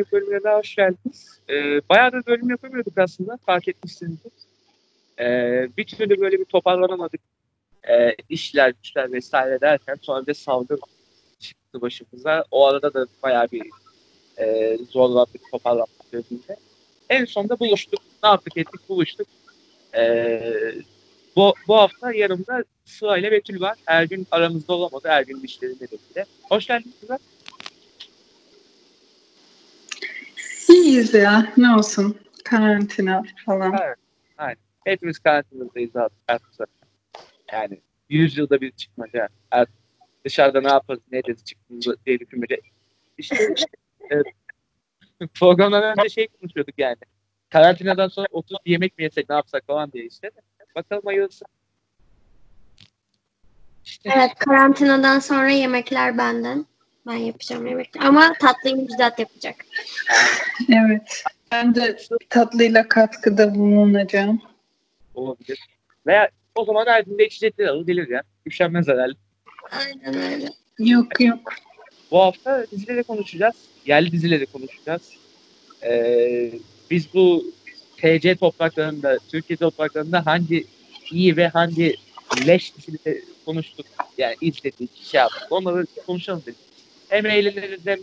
Yeni bölümüne daha hoş geldiniz. Ee, bayağı da bölüm yapamıyorduk aslında. Fark etmişsinizdir. Ee, bir türlü böyle bir toparlanamadık. Ee, işler, güçler vesaire derken sonra bir salgın çıktı başımıza. O arada da bayağı bir e, zorlandık, toparlanmak gözünde. En sonunda buluştuk. Ne yaptık ettik buluştuk. Ee, bu, bu hafta yanımda Sıla ile Betül var. Her gün aramızda olamadı. Her gün işleri nedeniyle. Hoş geldiniz Sıla. İyiyiz ya. Ne olsun. Karantina falan. Evet. Aynen. Hepimiz karantinadayız artık. Yani 100 yılda bir çıkmaca. Artık dışarıda ne yaparız, ne ederiz çıktığımızda diye düşünmece. İşte, işte evet. programdan önce şey konuşuyorduk yani. Karantinadan sonra oturup yemek mi yesek ne yapsak falan diye işte. Bakalım hayırlısı. İşte. Evet karantinadan sonra yemekler benden. Ben yapacağım yemekler. Ama tatlıyı Müjdat yapacak. Evet. Ben de tatlıyla katkıda bulunacağım. Olabilir. Veya o zaman her gün de içecekler alır gelir ya. Üşenmez herhalde. Aynen öyle. Yok yok. Bu hafta dizileri konuşacağız. Yerli dizileri konuşacağız. Ee, biz bu TC topraklarında, Türkiye topraklarında hangi iyi ve hangi leş dizileri konuştuk. Yani izledik, şey yaptık. Onları konuşalım dedik. Hem eğleniriz hem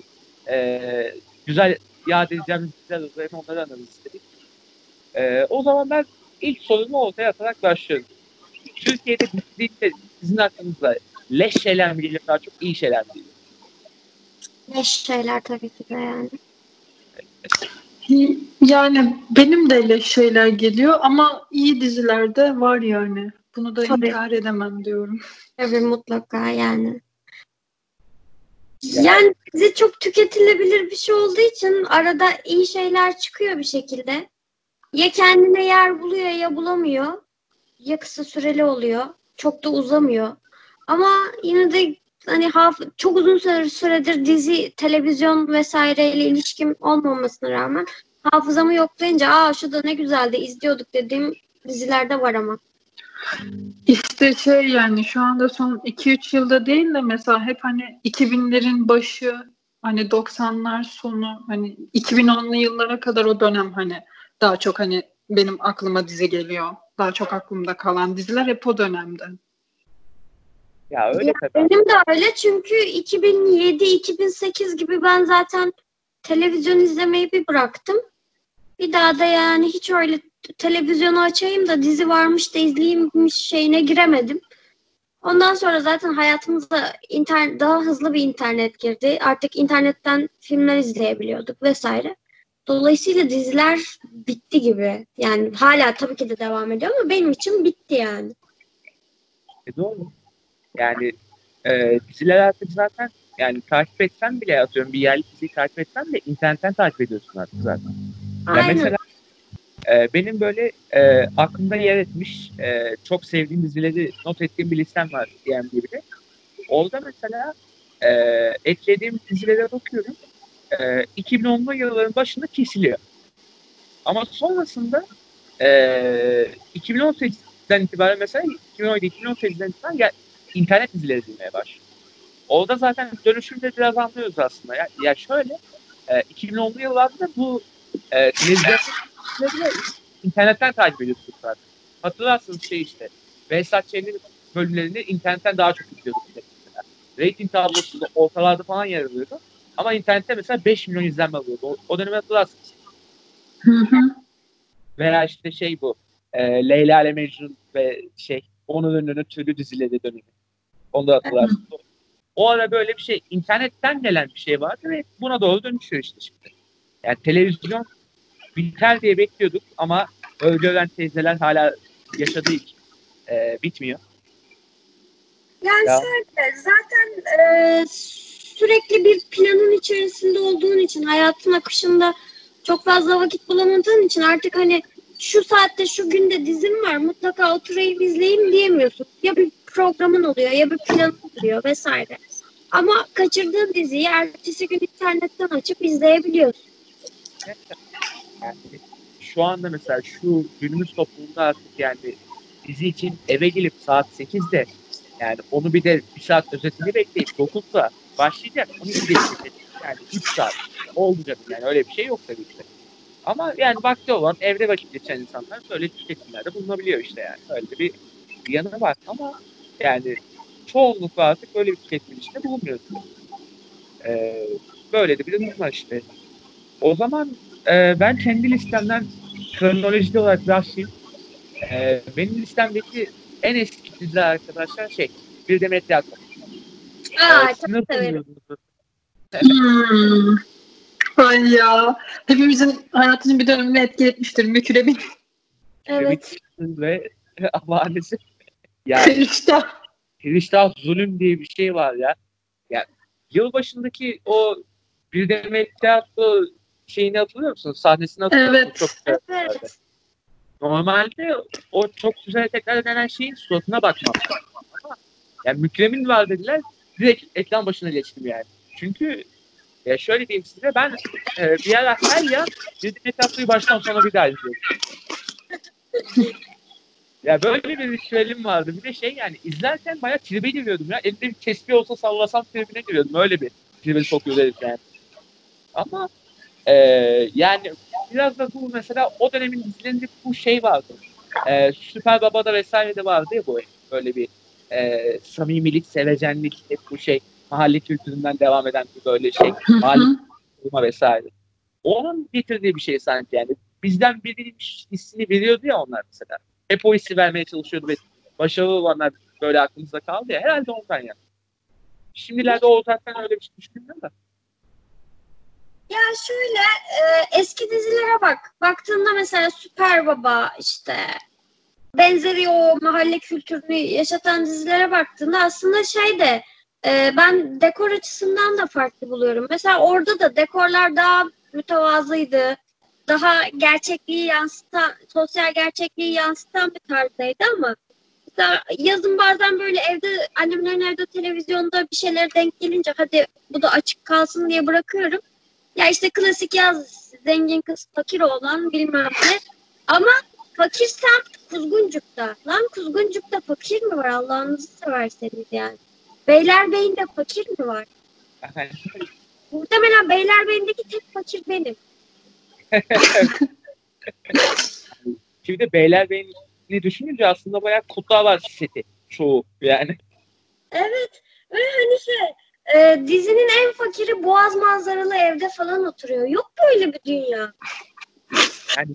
e, güzel yad edeceğimiz diziler olur. Hem onları anlarız istedik. E, o zaman ben ilk sorumu ortaya atarak başlıyorum. Türkiye'de dizi, sizin aklınızda leş şeyler mi geliyor daha çok iyi şeyler mi geliyor? Leş şeyler tabii ki de yani. Yani benim de öyle şeyler geliyor ama iyi dizilerde var yani. Bunu da Tabii. inkar edemem diyorum. Tabii mutlaka yani. Yani dizi çok tüketilebilir bir şey olduğu için arada iyi şeyler çıkıyor bir şekilde. Ya kendine yer buluyor ya bulamıyor. Ya kısa süreli oluyor. Çok da uzamıyor. Ama yine de hani haf- çok uzun süre, süredir dizi, televizyon vesaireyle ilişkim olmamasına rağmen hafızamı yoklayınca aa şu da ne güzeldi izliyorduk dediğim dizilerde var ama. İşte şey yani şu anda son 2-3 yılda değil de mesela hep hani 2000'lerin başı hani 90'lar sonu hani 2010'lu yıllara kadar o dönem hani daha çok hani benim aklıma dizi geliyor. Daha çok aklımda kalan diziler hep o dönemde. Ya öyle ya Benim de öyle çünkü 2007-2008 gibi ben zaten televizyon izlemeyi bir bıraktım. Bir daha da yani hiç öyle televizyonu açayım da dizi varmış da izleyeyimmiş şeyine giremedim. Ondan sonra zaten hayatımıza internet, daha hızlı bir internet girdi. Artık internetten filmler izleyebiliyorduk vesaire. Dolayısıyla diziler bitti gibi. Yani hala tabii ki de devam ediyor ama benim için bitti yani. E doğru. Yani e, diziler artık zaten yani takip etsen bile atıyorum bir yerli diziyi takip etsen de internetten takip ediyorsun artık zaten. Yani Aynen. mesela e, benim böyle e, aklımda yer etmiş e, çok sevdiğim dizileri not ettiğim bir listem var IMDb'de. Orada mesela e, eklediğim dizilere bakıyorum. E, 2010'lu yılların başında kesiliyor. Ama sonrasında e, 2018'den itibaren mesela 2017-2018'den itibaren gel, internet dizileri izlemeye başlıyor. Orada zaten dönüşümde biraz anlıyoruz aslında. Ya, ya şöyle e, 2010'lu yıllarda bu e, televizyon internetten takip ediyorsunuz zaten. Hatırlarsınız şey işte. Behzat Ç'nin bölümlerini internetten daha çok izliyorduk. Mesela. Rating tablosu da ortalarda falan yer alıyordu. Ama internette mesela 5 milyon izlenme alıyordu. O, o dönemi hatırlarsınız. Hı hı. Veya işte şey bu. E, Leyla ile Mecnun ve şey onun önüne türlü dizileri dönemi. Onu da hatırlarsınız. O ara böyle bir şey internetten gelen bir şey vardı ve buna doğru dönüşüyor işte şimdi. Yani televizyon biter diye bekliyorduk ama öyle ölen teyzeler hala yaşadığı için e, bitmiyor. Yani ya. şöyle zaten e, sürekli bir planın içerisinde olduğun için hayatın akışında çok fazla vakit bulamadığın için artık hani şu saatte şu günde dizim var mutlaka oturayım izleyeyim diyemiyorsun. Ya bir programın oluyor ya bir planın oluyor vesaire. Ama kaçırdığın diziyi ertesi gün internetten açıp izleyebiliyorsun. Yani şu anda mesela şu günümüz toplumunda artık yani dizi için eve gelip saat 8'de yani onu bir de bir saat özetini bekleyip 9'da başlayacak. Onu izleyecek. yani 3 saat canım yani öyle bir şey yok tabii ki. Ama yani vakti olan evde vakit geçen insanlar böyle tüketimlerde bulunabiliyor işte yani. Öyle bir, bir yanı var ama yani çoğunlukla artık böyle bir tüketim içinde bulunmuyorsun. Ee, böyle de bir durum var işte. O zaman e, ben kendi listemden kronolojik olarak başlayayım. E, benim listemdeki en eski diziler arkadaşlar şey Bir Demet Yakın. Aa, Ee, çok severim. Hmm. Ay ya. Hepimizin hayatını bir dönemde etki etmiştir. Mükremin. Evet. Ve maalesef yani işte. Kriştah zulüm diye bir şey var ya. Ya yılbaşındaki o bir demet tiyatro şeyini hatırlıyor musun? Sahnesini hatırlıyor musun? Evet. Çok güzel. Evet. Normalde o çok güzel tekrar edilen şeyin suratına bakmam. Yani mükremin var dediler. Direkt ekran başına geçtim yani. Çünkü ya şöyle diyeyim size ben e, bir ara her yaz bir demet tiyatroyu baştan sona bir daha izliyorum. Ya böyle bir ritüelim vardı. Bir de şey yani izlerken bayağı tribe giriyordum ya. Elimde bir tespih olsa sallasam tribine giriyordum. Öyle bir tribe sokuyordu herif yani. Ama e, yani biraz da bu mesela o dönemin dizilerinde bu şey vardı. E, Süper Baba'da vesaire de vardı ya bu böyle bir e, samimilik, sevecenlik hep bu şey mahalle kültüründen devam eden bir böyle şey. Mahalle kurma vesaire. Onun getirdiği bir şey sanki yani. Bizden biriymiş hissini veriyordu ya onlar mesela. Hep o hissi vermeye çalışıyordu ve başarılı olanlar böyle aklımızda kaldı ya. Herhalde ondan ya. Şimdilerde o zaten öyle bir şey düşünmüyorum da. Ya şöyle e, eski dizilere bak. Baktığında mesela Süper Baba işte benzeri o mahalle kültürünü yaşatan dizilere baktığında aslında şey de e, ben dekor açısından da farklı buluyorum. Mesela orada da dekorlar daha mütevazıydı. Daha gerçekliği yansıtan, sosyal gerçekliği yansıtan bir tarzdaydı ama yazın bazen böyle evde annemlerin evde televizyonda bir şeyler denk gelince hadi bu da açık kalsın diye bırakıyorum. Ya işte klasik yaz zengin kız fakir olan bilmem ne. Ama fakir semt Kuzguncuk'ta. Lan Kuzguncuk'ta fakir mi var Allah'ınızı severseniz yani. Beylerbeyi'nde fakir mi var? Muhtemelen Beylerbeyi'ndeki tek fakir benim. Şimdi Beylerbeyi'ni düşününce aslında bayağı Kurtlar var seti çoğu yani. Evet. Ve hani şey e, dizinin en fakiri boğaz manzaralı evde falan oturuyor. Yok böyle bir dünya. Yani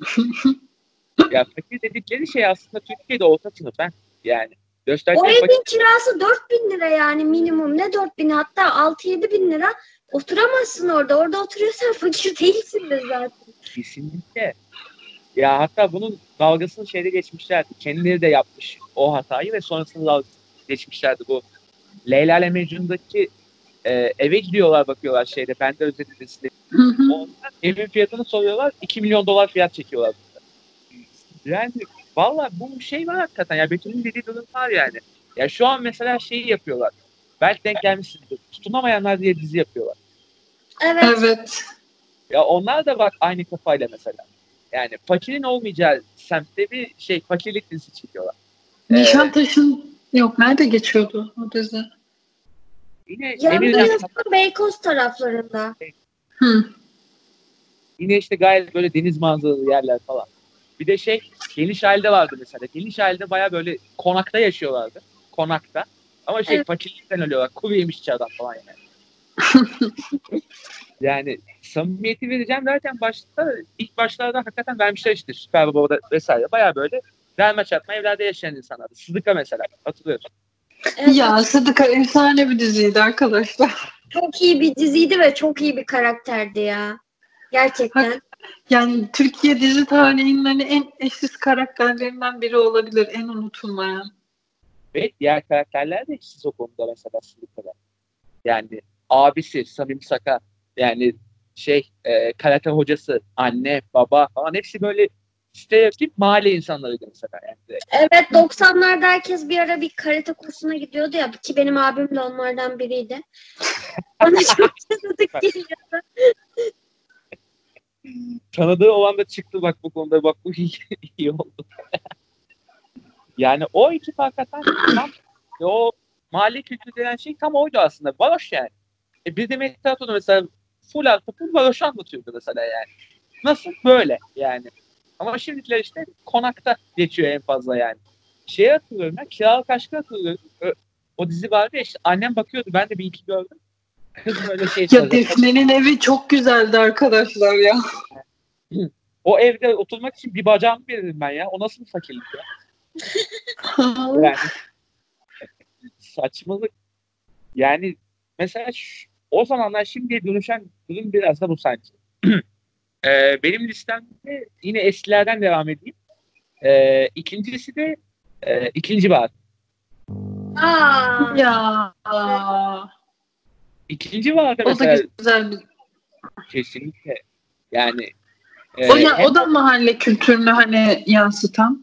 ya fakir dedikleri şey aslında Türkiye'de orta sınıf ben yani. O Gösterdiği fakir evin kirası 4000 lira yani minimum. Ne 4000 hatta 6-7 bin lira. Oturamazsın orada. Orada oturuyorsan fakir değilsindir zaten. kesinlikle. Ya hatta bunun dalgasını şeyde geçmişlerdi. Kendileri de yapmış o hatayı ve sonrasında dalgasını geçmişlerdi bu. Leyla ile Mecnun'daki e, eve gidiyorlar bakıyorlar şeyde. Ben de özledim dizide. Hı hı. Ondan evin fiyatını soruyorlar. 2 milyon dolar fiyat çekiyorlar. Yani valla bu şey var hakikaten. Ya Betül'ün dediği durum var yani. Ya şu an mesela şeyi yapıyorlar. Belki denk gelmişsinizdir. Tutunamayanlar diye dizi yapıyorlar. Evet. evet. Ya onlar da bak aynı kafayla mesela. Yani fakirin olmayacağı semtte bir şey fakirlik dizisi çekiyorlar. Ee, Nişantaşı'nın yok nerede geçiyordu o dizi? Yine Emir'den Yanılmıyorsam Beykoz taraflarında. Hı. yine işte gayet böyle deniz manzaralı yerler falan. Bir de şey geniş halde vardı mesela. Geniş halde baya böyle konakta yaşıyorlardı. Konakta. Ama şey Evet. fakirlikten ölüyorlar. Kuru yemişçi adam falan yani. yani samimiyeti vereceğim derken başta ilk başlarda hakikaten vermişler işte Süper Baba'da vesaire. Baya böyle derme çatma evlerde yaşayan insanlardı. Sıdıka mesela hatırlıyorsun. Evet, Ya Sıdıka efsane bir diziydi arkadaşlar. Çok iyi bir diziydi ve çok iyi bir karakterdi ya. Gerçekten. Yani Türkiye dizi tarihinin hani en eşsiz karakterlerinden biri olabilir. En unutulmayan. Ve diğer karakterler de eşsiz o konuda mesela Sıdıka'da. Yani abisi Samim Saka yani şey e, karate hocası, anne, baba falan hepsi böyle stereotip mahalle insanlarıydı mesela. Yani direkt. Evet 90'larda herkes bir ara bir karate kursuna gidiyordu ya ki benim abim de onlardan biriydi. Bana çok tanıdık geliyordu. tanıdığı olan da çıktı bak bu konuda bak bu iyi, iyi oldu. yani o ekip hakikaten tam o mahalle kültürü denen şey tam oydu aslında. Varoş yani. E bir de Mehtap'ta mesela full artı full varoşu anlatıyordu mesela yani. Nasıl? Böyle yani. Ama şimdikiler işte konakta geçiyor en fazla yani. Şey hatırlıyorum ben, Kiralık Aşk'ı hatırlıyorum. O dizi vardı ya işte annem bakıyordu ben de bir iki gördüm. Kız böyle şey Ya. Defne'nin evi çok güzeldi arkadaşlar ya. O evde oturmak için bir bacağımı verirdim ben ya. O nasıl bir fakirlik ya? Yani saçmalık. Yani mesela şu- o zamanlar şimdiye dönüşen durum biraz da bu sanki. Ee, benim listemde yine eskilerden devam edeyim. Ee, ikincisi de e, ikinci var. Aa, ya. İkinci var da O da mesela güzel bir kesinlikle yani O, e, ya, hem- o da mahalle kültürünü hani yansıtan.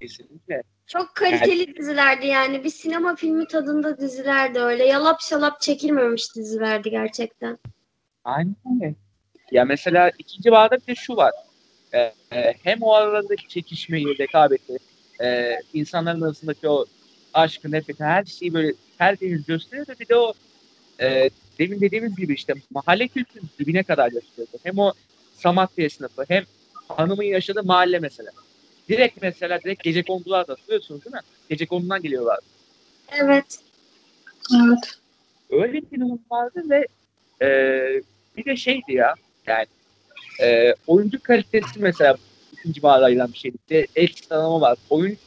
kesinlikle çok kaliteli dizilerdi yani. Bir sinema filmi tadında dizilerdi öyle. Yalap şalap çekilmemiş dizilerdi gerçekten. Aynen öyle. Ya mesela ikinci bağda bir de şu var. Ee, e, hem o aralarındaki çekişmeyi, rekabeti, e, insanların arasındaki o aşkı, nefreti, her şeyi böyle tertemiz gösteriyor da bir de o e, demin dediğimiz gibi işte mahalle kültürünün dibine kadar gösteriyor. Hem o Samatya sınıfı hem hanımın yaşadığı mahalle mesela. Direkt mesela direkt gece kondular da hatırlıyorsunuz değil mi? Gece kondudan geliyorlar. Evet. Evet. öyle bir durum vardı ve e, bir de şeydi ya yani e, oyuncu kalitesi mesela ikinci bağda ayrılan bir şeydi. El sıralama var. Oyuncu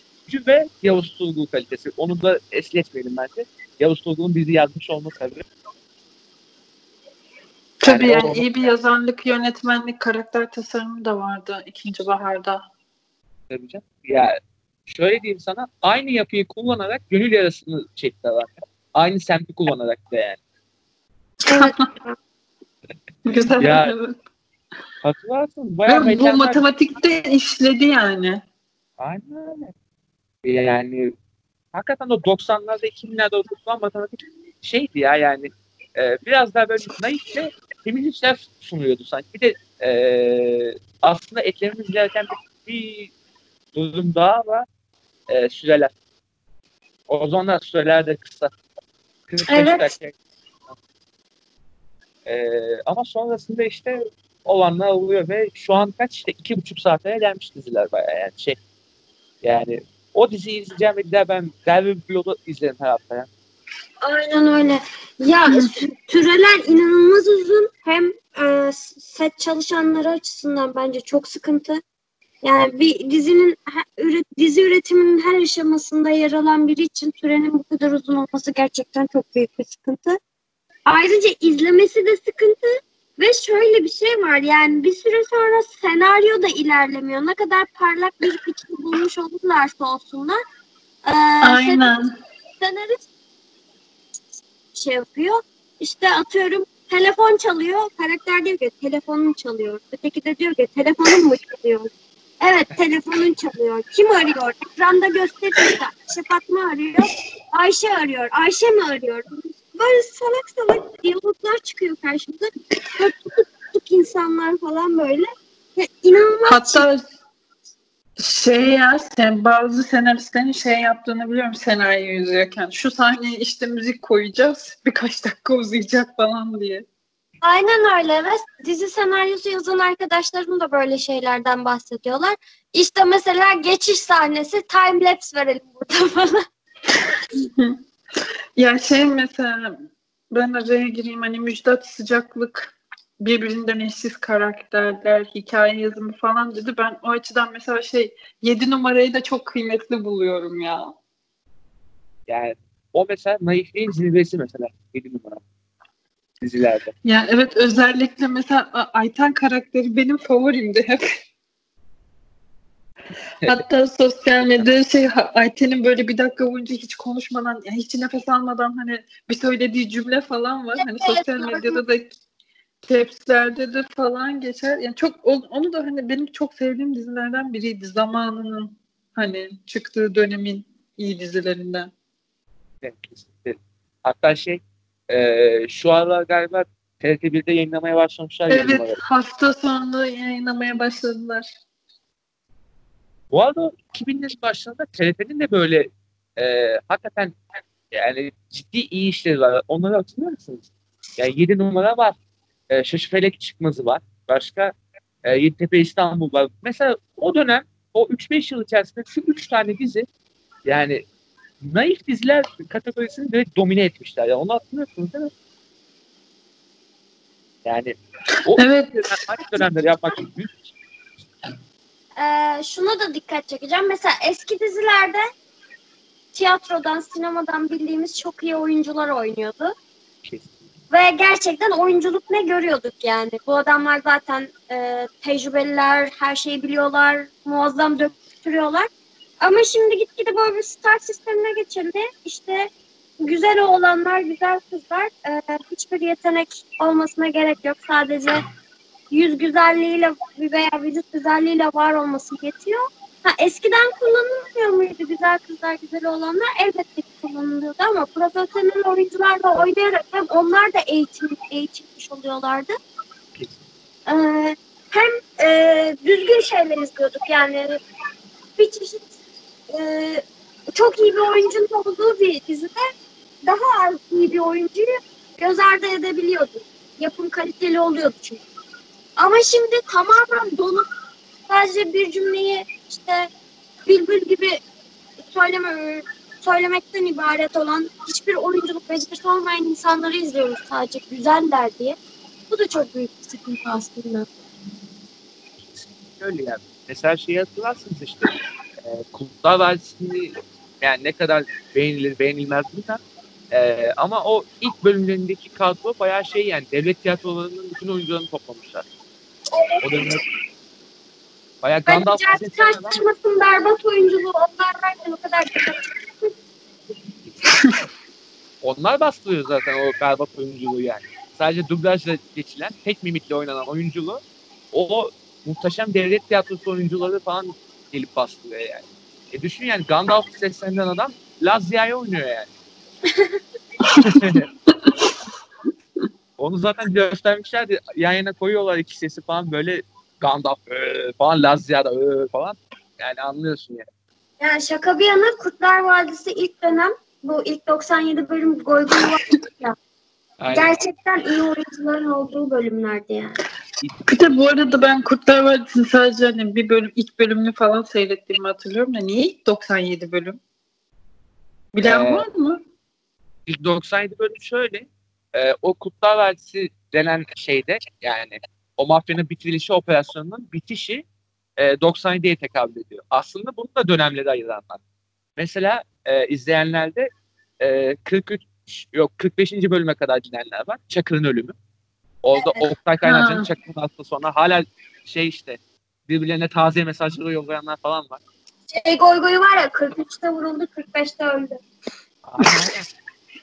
ve Yavuz Turgul kalitesi. Onu da es geçmeyelim bence. Yavuz Turgul'un bizi yazmış olması tabii. Tabii Yani yani, iyi bir yazarlık, yönetmenlik, karakter tasarımı da vardı ikinci baharda. tabii canım. Ya şöyle diyeyim sana aynı yapıyı kullanarak gönül yarasını çektiler. Aynı semti kullanarak da yani. Evet. Güzel. Ya. Hatırlarsın bayağı bu mekanlar- matematikte işledi yani. Aynen öyle. Yani hakikaten o 90'larda 2000'lerde okutulan matematik şeydi ya yani e, biraz daha böyle naif ve temiz işler sunuyordu sanki. Bir de e, aslında eklememiz gereken bir, bir durum daha var. E, süreler. O zamanlar süreler de kısa. 45 Evet. dakika. E, ama sonrasında işte olanlar oluyor ve şu an kaç işte iki buçuk saate gelmiş diziler bayağı yani şey yani o diziyi izleyeceğim ve daha ben Derbi Blood'u izlerim her hafta. Aynen öyle. Ya sü- süreler inanılmaz uzun. Hem e, set çalışanları açısından bence çok sıkıntı. Yani bir dizinin he- üre- dizi üretiminin her aşamasında yer alan biri için sürenin bu kadar uzun olması gerçekten çok büyük bir sıkıntı. Ayrıca izlemesi de sıkıntı ve şöyle bir şey var yani bir süre sonra senaryo da ilerlemiyor. Ne kadar parlak bir fikir bulmuş olurlarsa olsunlar. e, Aynen. senarist şey yapıyor. İşte atıyorum telefon çalıyor. Karakter diyor ki telefonun çalıyor. Öteki de diyor ki telefonun mu çalıyor? Evet telefonun çalıyor. Kim arıyor? Ekranda gösteriyor. işte. Ayşe Fatma arıyor. Ayşe arıyor. Ayşe mi arıyor? Böyle salak salak diyaloglar çıkıyor karşımıza. Tutuk insanlar falan böyle. Ya, inanılmaz Hatta şey ya sen bazı senaristlerin şey yaptığını biliyorum senaryo yazıyorken. Şu sahneye işte müzik koyacağız. Birkaç dakika uzayacak falan diye. Aynen öyle ve dizi senaryosu yazan arkadaşlarım da böyle şeylerden bahsediyorlar. İşte mesela geçiş sahnesi time lapse verelim burada falan. Ya şey mesela ben araya gireyim hani Müjdat Sıcaklık birbirinden eşsiz karakterler, hikaye yazımı falan dedi. Ben o açıdan mesela şey 7 numarayı da çok kıymetli buluyorum ya. Yani o mesela naifliğin zirvesi mesela 7 numara dizilerde. Ya evet özellikle mesela Ayten karakteri benim favorimdi hep. Hatta sosyal medyada şey Ayten'in böyle bir dakika boyunca hiç konuşmadan, yani hiç nefes almadan hani bir söylediği cümle falan var. Hani Evet, sosyal medyada da capslerde de falan geçer. Yani çok onu da hani benim çok sevdiğim dizilerden biriydi. Zamanının hani çıktığı dönemin iyi dizilerinden. Kesinlikle. Hatta şey e, şu aralar galiba TRT1'de yayınlamaya başlamışlar 7 Evet hafta sonu yayınlamaya başladılar. Bu arada 2000'lerin başlarında TRT'nin de böyle e, hakikaten yani ciddi iyi işleri var. Onları hatırlıyor musunuz? Yani 7 numara var. E, Şaşıfelek Çıkmazı var. Başka e, Yeditepe İstanbul var. Mesela o dönem o 3-5 yıl içerisinde şu 3 tane dizi yani naif diziler kategorisini direkt domine etmişler. Yani onu hatırlıyorsunuz değil mi? Yani o Evet. hangi dönemleri yapmak büyük Ee, şuna da dikkat çekeceğim. Mesela eski dizilerde tiyatrodan, sinemadan bildiğimiz çok iyi oyuncular oynuyordu. şey. Ve gerçekten oyunculuk ne görüyorduk yani. Bu adamlar zaten e, tecrübeliler, her şeyi biliyorlar, muazzam döktürüyorlar. Ama şimdi gitgide böyle bir star sistemine geçildi. İşte güzel oğlanlar, güzel kızlar e, hiçbir yetenek olmasına gerek yok. Sadece yüz güzelliğiyle veya vücut güzelliğiyle var olması yetiyor. Ha, eskiden kullanılmıyor muydu güzel kızlar, güzel olanlar? Elbette ki kullanılıyordu ama profesyonel oyuncularla oynayarak hem onlar da eğitim, eğitilmiş oluyorlardı. Ee, hem e, düzgün şeyler izliyorduk yani bir çeşit e, çok iyi bir oyuncunun olduğu bir dizide daha az iyi bir oyuncuyu göz ardı edebiliyorduk. Yapım kaliteli oluyordu çünkü. Ama şimdi tamamen donup sadece bir cümleyi işte bülbül gibi söyleme, söylemekten ibaret olan hiçbir oyunculuk becerisi olmayan insanları izliyoruz sadece güzeller diye. Bu da çok büyük bir sıkıntı aslında. Öyle yani. Mesela şeyi hatırlarsınız işte e, Kurtlar Vadisi'ni yani ne kadar beğenilir beğenilmez bilmem. E, ama o ilk bölümlerindeki kadro bayağı şey yani devlet tiyatrolarının bütün oyuncularını toplamışlar. O dönemde bayağı Gandalf adam- Taşçımas'ın berbat oyunculuğu onlar varken o kadar Onlar bastırıyor zaten o berbat oyunculuğu yani. Sadece dublajla geçilen, tek mimikle oynanan oyunculuğu o muhteşem devlet tiyatrosu oyuncuları falan gelip bastırıyor yani. E düşün yani Gandalf'ı seslendiren adam Lazia'yı oynuyor yani. Onu zaten göstermişlerdi. Yan yana koyuyorlar iki sesi falan böyle Gandalf "Ee" falan Lazia da "Ee" falan. Yani anlıyorsun yani. Yani şaka bir yana Kurtlar Vadisi ilk dönem bu ilk 97 bölüm goy goy var ya. Aynen. Gerçekten iyi oyuncuların olduğu bölümlerdi yani. Bir de bu arada ben Kurtlar Vadisi'ni sadece hani bir bölüm, ilk bölümünü falan seyrettiğimi hatırlıyorum da niye ilk 97 bölüm? Bilen Ee, var mı? İlk 97 bölüm şöyle. E, o Kurtlar Vadisi denen şeyde yani o mafyanın bitirilişi operasyonunun bitişi e, 97'ye tekabül ediyor. Aslında bunu da dönemlere ayıranlar. Mesela e, izleyenlerde e, 43 yok 45. bölüme kadar dinleyenler var. Çakır'ın ölümü. Orada Oktay Kaynarca'nın Ha. Çakır'ın hasta sonra hala şey işte birbirlerine taze mesajları yollayanlar falan var. Şey goy goyu var ya 43'te vuruldu 45'te öldü.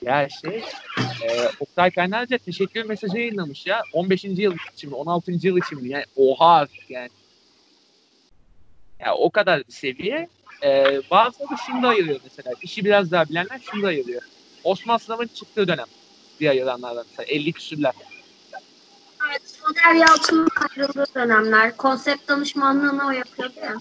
Ya şey e, Oktay Kaynarca teşekkür mesajı yayınlamış ya. 15. yıl için mi 16. yıl için mi? Yani oha yani. Ya o kadar seviye. E, bazıları da şunu da ayırıyor mesela. İşi biraz daha bilenler şunu da ayırıyor. Osman Sınav'ın çıktığı dönem diye ayıranlardan mesela 50 küsürler. Evet, Soner Yalçın'ın ayrıldığı dönemler. Konsept danışmanlığını o yapıyordu ya.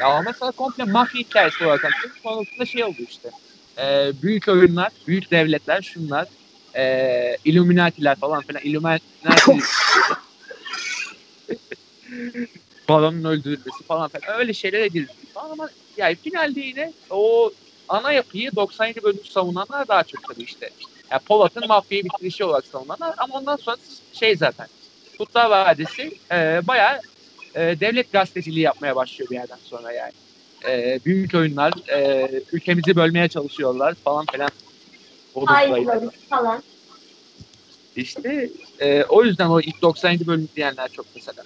Ya ama mesela komple mafya hikayesi olarak anlatıyor. Sonrasında şey oldu işte. E, büyük oyunlar, büyük devletler, şunlar. E, Illuminati'ler falan filan. Illuminati baronun öldürülmesi falan filan. Öyle şeyler edildi falan ama yani finalde yine o ana yapıyı 97 bölüm savunanlar daha çok tabii işte. Yani Polat'ın mafyayı bitirişi olarak savunanlar ama ondan sonra şey zaten. Kurtlar Vadisi e, bayağı e, devlet gazeteciliği yapmaya başlıyor bir yerden sonra yani. E, büyük oyunlar, e, ülkemizi bölmeye çalışıyorlar falan filan. Ayrılıyoruz falan. İşte e, o yüzden o ilk 97 bölüm diyenler çok mesela.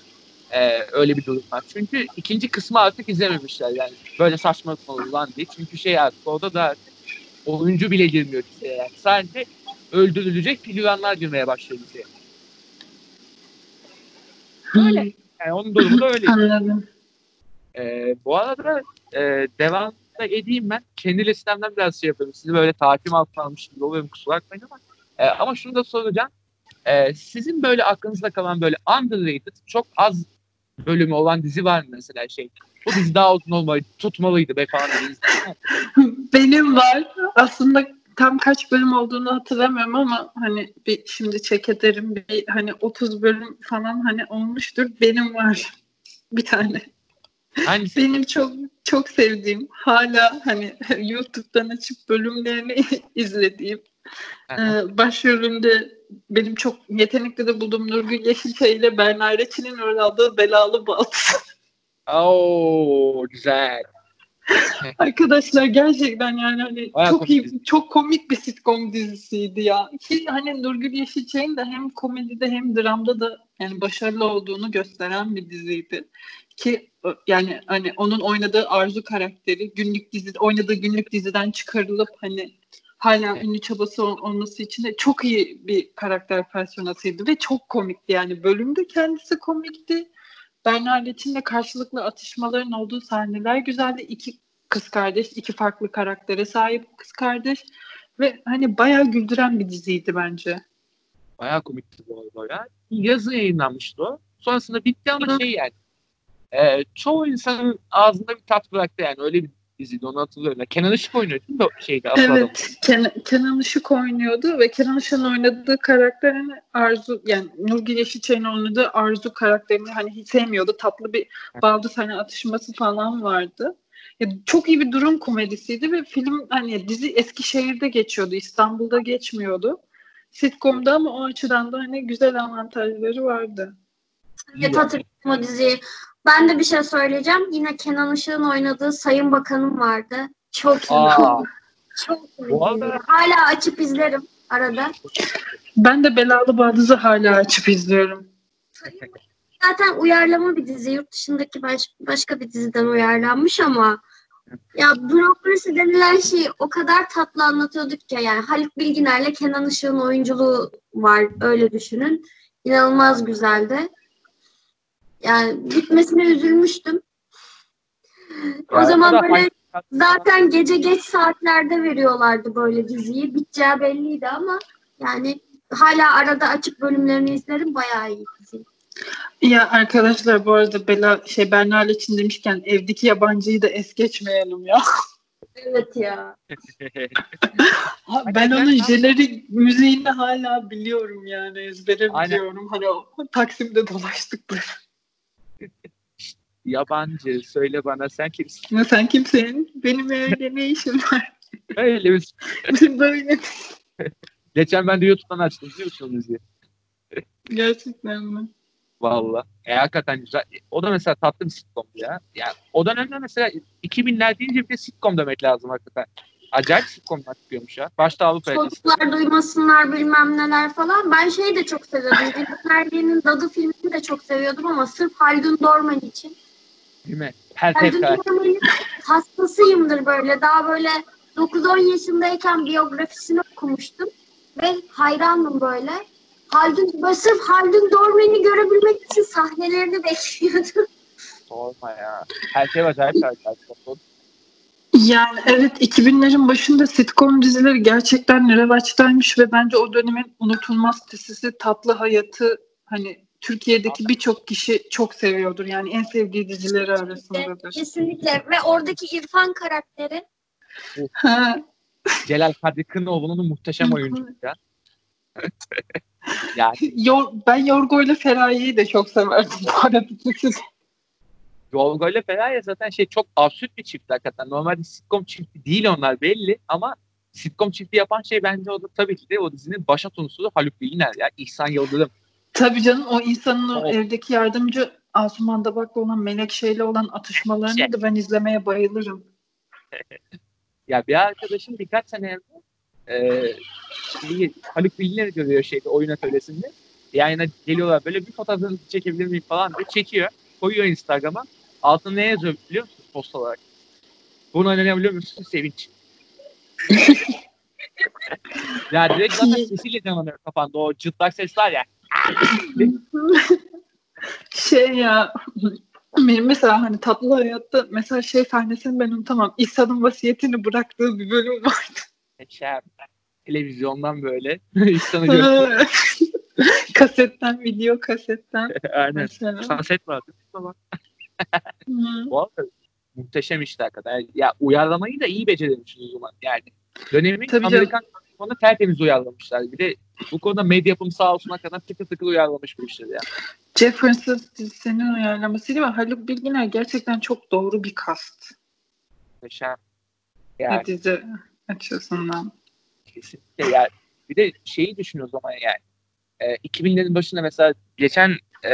E, öyle bir durum var. Çünkü ikinci kısmı artık izlememişler yani. Böyle saçmalık mı olur lan diye. Çünkü şey artık orada da artık oyuncu bile girmiyor diziye yani. Sadece öldürülecek pilyanlar girmeye başlıyor diziye. Öyle. Yani onun durumu da öyle. Anladım. Ee, bu arada e, devam da edeyim ben. Kendi listemden biraz şey yapıyorum. Sizi böyle takip altına almış gibi oluyorum kusura bakmayın ama. E, ama şunu da soracağım. E, sizin böyle aklınızda kalan böyle underrated çok az bölümü olan dizi var mı mesela şey? Bu dizi daha uzun olmalıydı, tutmalıydı be falan. Benim var. Aslında tam kaç bölüm olduğunu hatırlamıyorum ama hani bir şimdi check ederim bir hani 30 bölüm falan hani olmuştur. Benim var bir tane. Hangisi? Benim çok çok sevdiğim hala hani YouTube'dan açıp bölümlerini izlediğim ee, başrolünde benim çok yetenekli de bulduğum Nurgül Yeşilçay ile Berna Reçin'in rol aldığı Belalı Balt. Oo güzel. Arkadaşlar gerçekten yani hani Bayağı çok komik iyi, çok komik bir sitcom dizisiydi ya. Ki hani Nurgül Yeşilçay'ın da hem komedide hem dramda da yani başarılı olduğunu gösteren bir diziydi. Ki yani hani onun oynadığı Arzu karakteri günlük dizi oynadığı günlük diziden çıkarılıp hani hala ünlü çabası ol- olması için de çok iyi bir karakter personasıydı ve çok komikti yani bölümde kendisi komikti. Berna Leçin'le karşılıklı atışmaların olduğu sahneler güzeldi. İki kız kardeş, iki farklı karaktere sahip kız kardeş ve hani bayağı güldüren bir diziydi bence. Bayağı komikti bu arada ya. Yazın yayınlanmıştı o. Sonrasında bitti ama şey yani. E, çoğu insanın ağzında bir tat bıraktı yani. Öyle bir diziydi onu hatırlıyorum. Kenan Işık oynuyor değil mi o şeyde? Evet, Ken- Kenan Işık oynuyordu ve Kenan Işık'ın oynadığı karakterini Arzu yani Nurgül Yeşilçay'ın oynadığı Arzu karakterini hani hiç sevmiyordu. Tatlı bir baldız hani atışması falan vardı. Ya, çok iyi bir durum komedisiydi ve film hani dizi Eskişehir'de geçiyordu. İstanbul'da geçmiyordu. Sitcom'da ama o açıdan da hani güzel avantajları vardı. Evet hatırlıyorum o diziyi. Ben de bir şey söyleyeceğim. Yine Kenan Işık'ın oynadığı Sayın Bakanım vardı. Çok iyi. Aa. Çok iyi. Bu arada- Hala açıp izlerim arada. Ben de Belalı Baldız'ı hala açıp izliyorum. Zaten uyarlama bir dizi. Yurt dışındaki baş- başka bir diziden uyarlanmış ama ya bürokrasi denilen şeyi o kadar tatlı anlatıyorduk ki yani Haluk Bilginer'le Kenan Işık'ın oyunculuğu var öyle düşünün. İnanılmaz güzeldi. Yani bitmesine üzülmüştüm. O zaman böyle hangi- zaten gece geç saatlerde veriyorlardı böyle diziyi. Biteceği belliydi ama yani hala arada açıp bölümlerini izlerim. Bayağı iyi dizi. Ya arkadaşlar bu arada Bela şey Berna için demişken evdeki yabancıyı da es geçmeyelim ya. Evet ya. Ben onun jenerik müziğini hala biliyorum yani ezbere Aynen. biliyorum. Hani o Taksim'de dolaştıkları. Yabancı söyle bana sen kimsin? Ya sen kimsin? Benim öyle ne işim var? Öyle bir Böyle Geçen ben de YouTube'dan açtım biliyor musun müziği? gerçekten mi? Valla. E hakikaten güzel. O da mesela tatlı bir sitcomdu ya. Yani o dönemde mesela 2000'ler deyince bir de sitcom demek lazım hakikaten. Acayip sitcomlar çıkıyormuş ya. Başta Avrupa. Çocuklar duymasınlar bilmem neler falan. Ben şeyi de çok seviyordum. Dilber Ergen'in Dadı filmini de çok seviyordum ama sırf Haldun Dorman için. Değil mi? Her Haldun tekrar. Hastasıyımdır böyle. Daha böyle 9-10 yaşındayken biyografisini okumuştum. Ve hayrandım böyle. Haldun, böyle sırf Haldun Dorman'ı görebilmek için sahnelerini bekliyordum. Sorma ya. Her şey acayip acayip. Yani evet 2000'lerin başında sitcom dizileri gerçekten revaçtaymış ve bence o dönemin unutulmaz dizisi Tatlı Hayatı hani Türkiye'deki birçok kişi çok seviyordur. Yani en sevdiği dizileri arasındadır. Kesinlikle. Ve oradaki İrfan karakteri Ha, Celal Kadri Kınoğlu'nun muhteşem oyuncu ya. yani Yor, ben Yorgo ile Feraye'yi de çok severdim bu arada. Yolgo ile Feraye zaten şey çok absürt bir çift hakikaten. Normalde sitcom çifti değil onlar belli ama sitcom çifti yapan şey bence o da tabii ki de o dizinin baş unsuru Haluk Bilginer ya. İhsan Yıldırım. Tabii canım o insanın Evet. evdeki yardımcı Asuman Dabak'la olan Melekşe'yle olan atışmalarını Şey. da ben izlemeye bayılırım. Ya bir arkadaşım birkaç sene evvel e, Haluk Bilginer'i görüyor şeyde oyun atölyesinde. Yayına geliyorlar böyle bir fotoğrafını çekebilir miyim falan diye çekiyor. Koyuyor Instagram'a. Altına ne yazıyor biliyor musun post olarak? Bunu oynayabiliyor musun? Sevinç. ya direkt zaten sesiyle canlanıyor kafanda. O cıtlak ses var ya. şey ya benim mesela hani tatlı hayatta mesela şey sahnesini ben unutamam. İhsan'ın vasiyetini bıraktığı bir bölüm vardı. Şey, televizyondan böyle. İhsan'ı görüyor. kasetten, video kasetten Aynen. mesela. Sunset vardı. Hı. bu arada muhteşem işte hakikaten. Ya uyarlamayı da iyi becermişiz o zaman. Yani Dönemin Tabii canım. Konuda tertemiz uyarlamışlar. Bir de bu konuda medya yapım sağ olsun hakikaten tıkır tıkır uyarlamış bu işleri yani. Jefferson dizisinin uyarlamasıydı ve Haluk Bilginer gerçekten çok doğru bir kast. Muhteşem. Yani dizi açısından. kesinlikle yani. Bir de şeyi düşün o zaman yani. E, 2000'lerin başında mesela geçen e,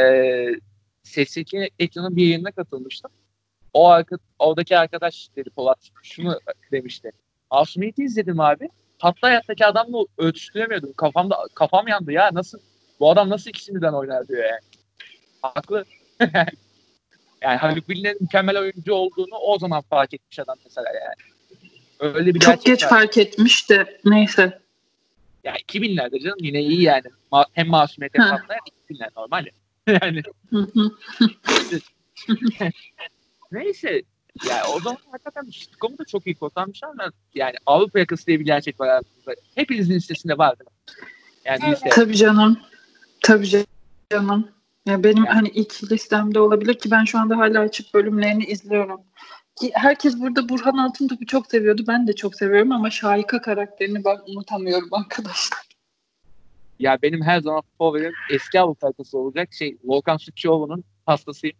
Sesli ekranın bir yayınına katılmıştım. O arka, oradaki arkadaş dedi Polat şunu demişti. Asumiyet'i izledim abi. Tatlı hayattaki adamla ölçüştüremiyordum. Kafamda kafam yandı ya. Nasıl bu adam nasıl ikisini birden oynar diyor yani. Haklı. yani Haluk Bilginer'in mükemmel oyuncu olduğunu o zaman fark etmiş adam mesela yani. Öyle bir Çok geç var. fark etmiş de neyse. Ya 2000'lerde canım yine iyi yani. Ma- hem masumiyet hem tatlı hem 2000'ler normal ya. yani hı. neyse. Yani o zaman hakikaten sitcom'u da çok iyi kurtarmış ama yani Avrupa yakası diye bir gerçek var aslında. Hepinizin listesinde var değil mi? Yani Evet. liste. Tabii canım. Tabii canım. Ya benim Yani. hani ilk listemde olabilir ki ben şu anda hala açıp bölümlerini izliyorum. Ki herkes burada Burhan Altıntop'u çok seviyordu. Ben de çok seviyorum ama Şahika karakterini ben unutamıyorum arkadaşlar. Ya benim her zaman favorim eski Avrupa yakası olacak şey Volkan Sütçüoğlu'nun hastasıyım.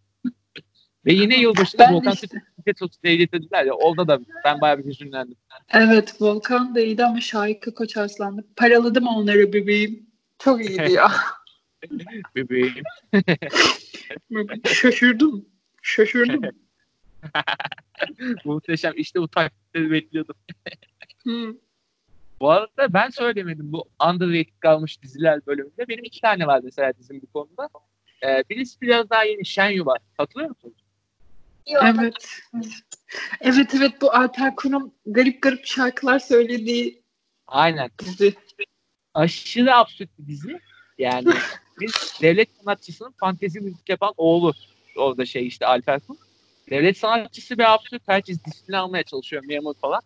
Ve yine yılbaşında Ben Volkan işte. Sütçüoğlu'nu çok getirdiler ya. Orada da ben bayağı bir hüzünlendim. Evet Volkan da iyiydi ama Şahika Koç Arslan'dı. Paraladım onları bebeğim. Çok iyiydi ya. Bebeğim. Şaşırdım. Şaşırdım. Muhteşem. İşte bu taktikleri bekliyordum. Bu arada ben söylemedim bu underrated kalmış diziler bölümünde. Benim iki tane var mesela dizim bu konuda. Ee, birisi biraz daha yeni Shenyu var. Hatırlıyor musun? Evet. Evet evet bu Alper Kurum garip garip şarkılar söylediği Aynen. dizi. Aşırı absürt bir dizi. Yani bir devlet sanatçısının fantezi müzik yapan oğlu. Orada şey işte Alper Kum. Devlet sanatçısı bir absürt. Herkes disiplin almaya çalışıyor memur falan.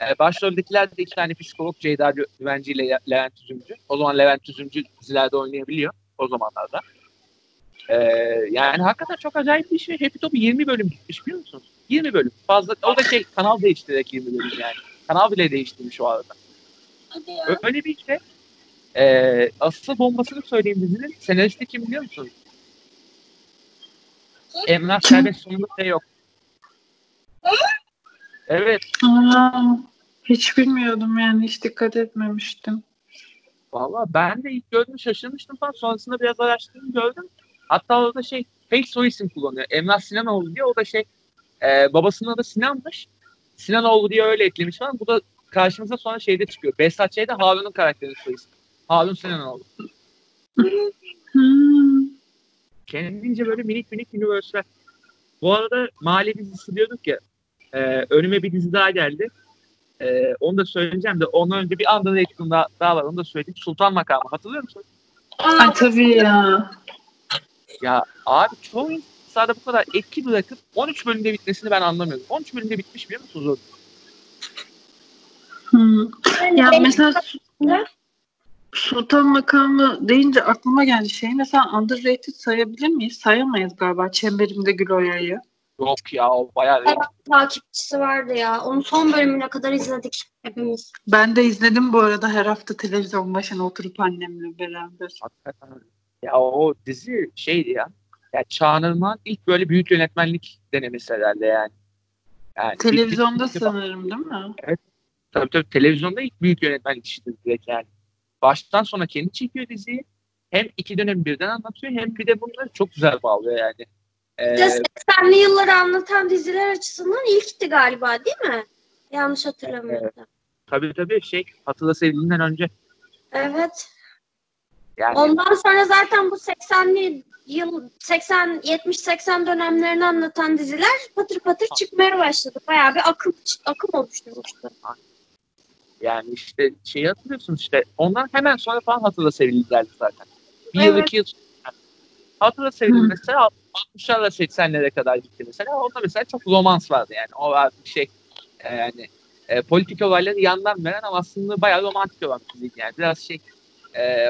Ee, başroldekiler de iki tane psikolog Ceyda Güvenci ile Le- Levent Üzümcü. O zaman Levent Üzümcü dizilerde oynayabiliyor. O zamanlarda. Ee, yani hakikaten çok acayip bir iş ve Happy Top 20 bölüm gitmiş biliyor musunuz? 20 bölüm. Fazla. O da şey kanal değiştirerek 20 bölüm yani. Kanal bile değiştirmiş o arada. Hadi ya. Öyle bir şey. Ee, asıl bombasını söyleyeyim dizinin. Senaristi kim biliyor musun? Emrah? Serbest sonunda şey yok. Evet. Aa, hiç bilmiyordum yani hiç dikkat etmemiştim. Valla ben de ilk gördüm şaşırmıştım falan. Sonrasında biraz araştırdım gördüm. Hatta orada şey fake soy isim kullanıyor. Emrah Sinanoğlu diye. O da şey e, babasının adı Sinan'mış. Sinanoğlu diye öyle eklemiş falan. Bu da karşımıza sonra şeyde çıkıyor. Behzat Ç'de Harun'un karakterinin soy ismi. Harun Sinanoğlu. Kendince böyle minik minik universe'ler. Bu arada mahalle dizisi diyorduk ya. E, önüme bir dizi daha geldi. E, onu da söyleyeceğim de ondan önce bir underrated'ım daha, daha var. Onu da söyleyeyim. Sultan Makamı. Hatırlıyor musun? Ay tabii ya. Ya abi çoğu insanda bu kadar etki bırakıp 13 bölümde bitmesini ben anlamıyorum. 13 bölümde bitmiş biliyor musunuz? o? Hmm. Yani Ya mesela Sultan makamı deyince aklıma geldi şey. Mesela underrated sayabilir miyiz? Sayamayız galiba. Çemberimde Gül Oya'yı. Yok ya o bayağı Evet. takipçisi vardı ya. Onun son bölümüne kadar izledik hepimiz. Ben de izledim bu arada her hafta televizyon başına oturup annemle beraber. hakikaten öyle. Ya o dizi şeydi ya. Ya Çağınırman ilk böyle büyük yönetmenlik denemesi herhalde yani. yani Televizyonda ilk- ilk- sanırım değil mi? Tabii tabii televizyonda ilk büyük yönetmenlik işidir direkt yani. Baştan sona kendi çekiyor diziyi. Hem iki dönem birden anlatıyor hem bir de bunları çok güzel bağlıyor yani. Ee, Bir de 80'li yılları anlatan diziler açısından ilkti galiba değil mi? Yanlış hatırlamıyorsam. tabii tabii şey Hatırla Sevgilinden önce Evet. Yani Ondan sonra zaten bu 80'li yıl 80 70 80 dönemlerini anlatan diziler patır patır çıkmaya başladı. Bayağı bir akım akım oluşturmuştu. yani işte şeyi hatırlıyorsunuz işte ondan hemen sonra falan Hatırla Sevgili geldi zaten. Bir yıl Evet. iki yıl. Hatırla Sevgili Hı. mesela 60'larla 80'lere kadar gitti mesela. Onda mesela çok romans vardı yani. O artık şey e, yani e, politik olayları yandan veren ama aslında bayağı romantik olan bir diziydi yani. Biraz şey e,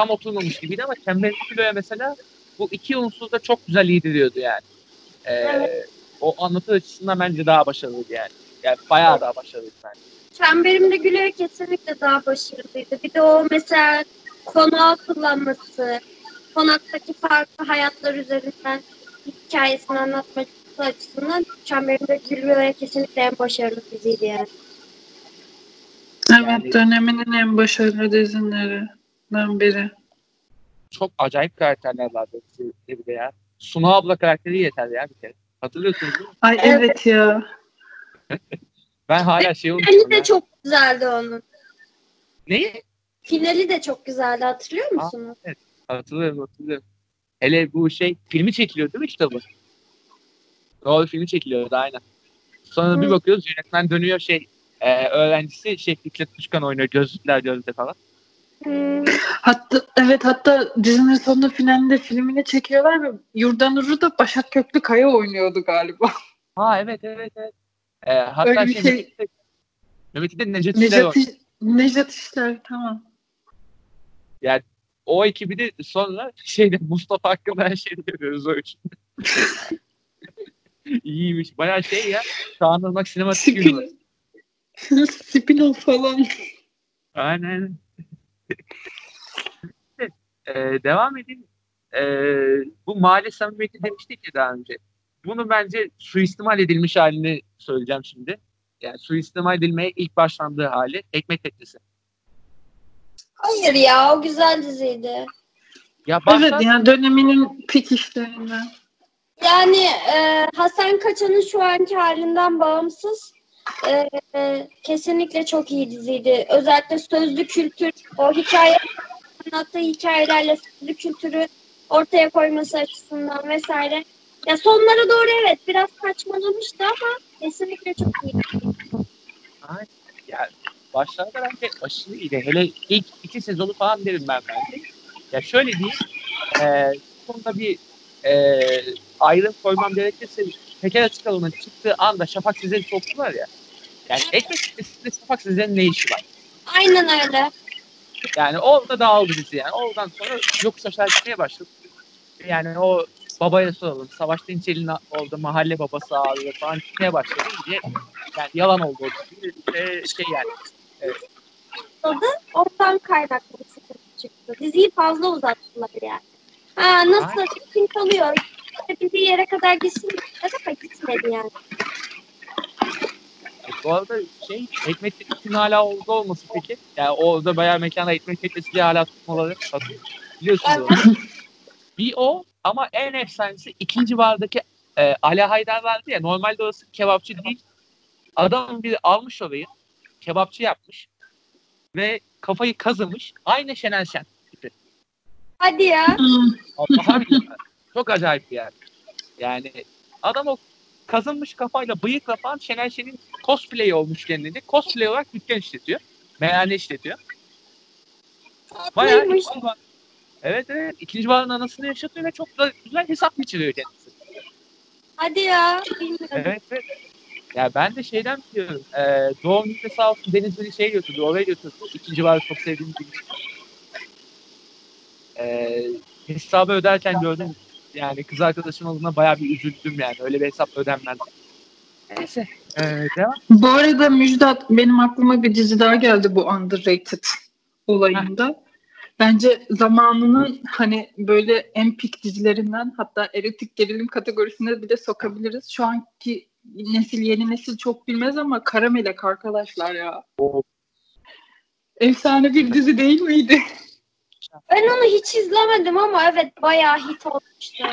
tam oturmamış gibiydi ama Tembel Kilo'ya mesela bu iki unsur da çok güzel yediriyordu yani. E, Evet. O anlatı açısından bence daha başarılıydı yani. Yani bayağı daha başarılıydı bence. Çemberimde Gül'e kesinlikle daha başarılıydı. Bir de o mesela konağı kullanması, konaktaki farklı hayatlar üzerinden hikayesini anlatması açısından Çemberimde Gül'e kesinlikle en başarılı diziydi yani. Evet Yani- döneminin en başarılı dizilerinden biri. Çok acayip karakterler vardı dizide ya. Suna abla karakteri yeter ya bir kere. Hatırlıyorsunuz değil mi? Ay Evet. evet ya. Ben hala şey Finali unuttum de ya. çok güzeldi onun. Neyi? Finali de çok güzeldi hatırlıyor musunuz? Hatırlıyorum hatırlıyorum. Hele bu şey filmi çekiliyor değil mi kitabı? Doğru filmi çekiliyordu aynen. Sonra bir Hı. bakıyoruz yönetmen dönüyor şey e, öğrencisi şey Fikret Kuşkan oynuyor gözlükler gözlükler falan. Hmm. Hatta evet hatta dizinin sonunda finalinde filmini çekiyorlar ve Yurdanur'u da Başak Köklükaya oynuyordu galiba. Ha evet evet evet. E, hatta Öyle bir şey, şey- Mehmet'i de- de Necdet İşler Nejat İşler tamam. O ekibi de sonra şeyde Mustafa hakkında her şeyi görüyoruz o için. İyiymiş. Bayağı şey ya. Şahan Irmak sinematik. Spin, spin falan. Aynen. Ee, devam edeyim. Ee, bu mahalle samimiyeti demiştik ya daha önce. Bunu bence suistimal edilmiş halini söyleyeceğim şimdi. Yani suistimal edilmeye ilk başlandığı hali ekmek teknesi. Hayır ya o güzel diziydi. Ya baştan Evet yani döneminin pik işlerinden. Yani e, Hasan Kaçan'ın şu anki halinden bağımsız e, e, kesinlikle çok iyi diziydi. Özellikle sözlü kültür, o hikaye anlattığı hikayelerle sözlü kültürü ortaya koyması açısından vesaire. Ya sonlara doğru evet biraz saçmalamıştı ama kesinlikle çok iyi. yani başlarda bence aşırı iyiydi. Hele ilk iki sezonu falan derim ben bence. Ya şöyle diyeyim. E, bu konuda bir e, ayrım koymam gerekirse Peker Açık Alan'ın çıktığı anda Şafak Sezer'i soktular ya. Yani ekmek teknesinde Şafak Sezer'in ne işi var? Aynen öyle. Yani orada dağıldı dizi yani. Oradan sonra yokuş aşağı gitmeye başladı. Yani o babaya soralım. Savaş Dinçer'in orada mahalle babası ağrıyor falan gitmeye başladı. İyice yani yalan oldu o dizi. Ee, şey yani. Tadı oradan kaynaklı bir sıkıntı çıktı. Diziyi fazla uzattılar yani. Ha, nasıl kim kalıyor? Bir yere kadar gitsin ama gitmedi yani. Bu arada şey ekmek teknesinin hala orada olması peki. Yani orada bayağı mekanda teknesi diye hala tutmaları atıyor. Biliyorsunuz onu. Bir o ama en efsanesi ikinci bardaki e, Ali Haydar vardı ya normalde orası kebapçı değil. Adam biri almış orayı kebapçı yapmış ve kafayı kazımış. Aynı Şener Şen. Hadi ya. Billahi. Çok acayip bir yer. Yani adam o kazınmış kafayla bıyıkla falan Şener Şen'in cosplay olmuş kendini. Cosplay olarak dükkan işletiyor. Meyhane işletiyor. Bayağı ikinci Evet evet. ikinci barın anasını yaşatıyor ve çok da güzel hesap geçiriyor kendisi. Hadi ya. Bilmiyorum. Evet evet. Ya ben de şeyden biliyorum. E, doğum gününde sağ olsun Deniz beni şey götürdü. Oraya götürdü. İkinci barı çok sevdiğim bir e, hesabı öderken gördüm. Yani kız arkadaşım olduğuna bayağı bir üzüldüm yani. Öyle bir hesap ödenmez. Neyse. E, devam. Bu arada Müjdat benim aklıma bir dizi daha geldi bu underrated olayında. Bence zamanının hani böyle en pik dizilerinden hatta erotik gerilim kategorisine bile sokabiliriz. Şu anki nesil yeni nesil çok bilmez ama Karamelek arkadaşlar ya. O Efsane bir dizi değil miydi? Ben onu hiç izlemedim ama evet bayağı hit olmuştu.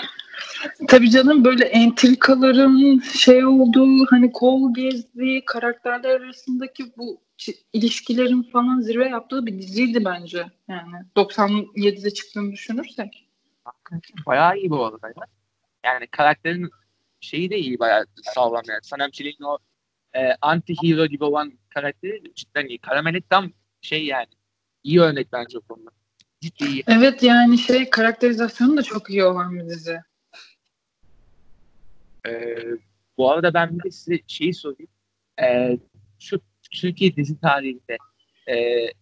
Tabii canım böyle entrikaların şey olduğu hani kol gezdiği karakterler arasındaki bu ilişkilerin falan zirve yaptığı bir diziydi bence. Yani 97'de çıktığını düşünürsek. bayağı iyi bu arada ya. Yani karakterin şeyi de iyi bayağı sağlam yani. Sanem Çelik'in o e, anti-hero gibi olan karakteri cidden iyi. Karamelek tam şey yani. iyi örnek bence o konuda. Ciddi. Evet yani şey karakterizasyonu da çok iyi olan bir dizi. Ee, bu arada ben bir de size şeyi sorayım. Ee, şu Türkiye dizi tarihinde e,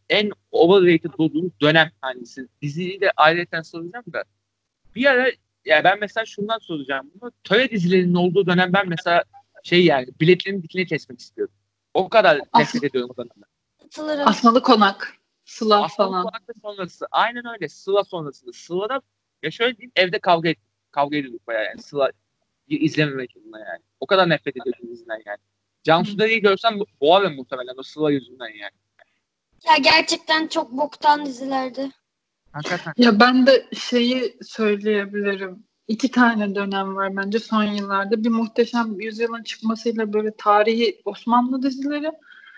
en overrated olduğunuz dönem hangisi? Diziyi de ayrıca soracağım da. Bir ara ya ben mesela şundan soracağım bunu. Töre dizilerinin olduğu dönem ben mesela şey yani biletlerin dikine kesmek istiyorum. O kadar nefret ediyorum o dönemden. Asmalı konak. Sıla Aslan falan. Sonrası. Aynen öyle. Sıla sonrasında. Sıla'da ya şöyle diyeyim evde kavga et, kavga ediyorduk bayağı yani. Sıla izlememek yoluna yani. O kadar nefret ediyordum diziden yani. Cansu'da iyi görsem boğarım muhtemelen o Sıla yüzünden yani. Ya gerçekten çok boktan dizilerdi. Hakikaten. Ya ben de şeyi söyleyebilirim. İki tane dönem var bence son yıllarda. Bir muhteşem yüzyılın çıkmasıyla böyle tarihi Osmanlı dizileri.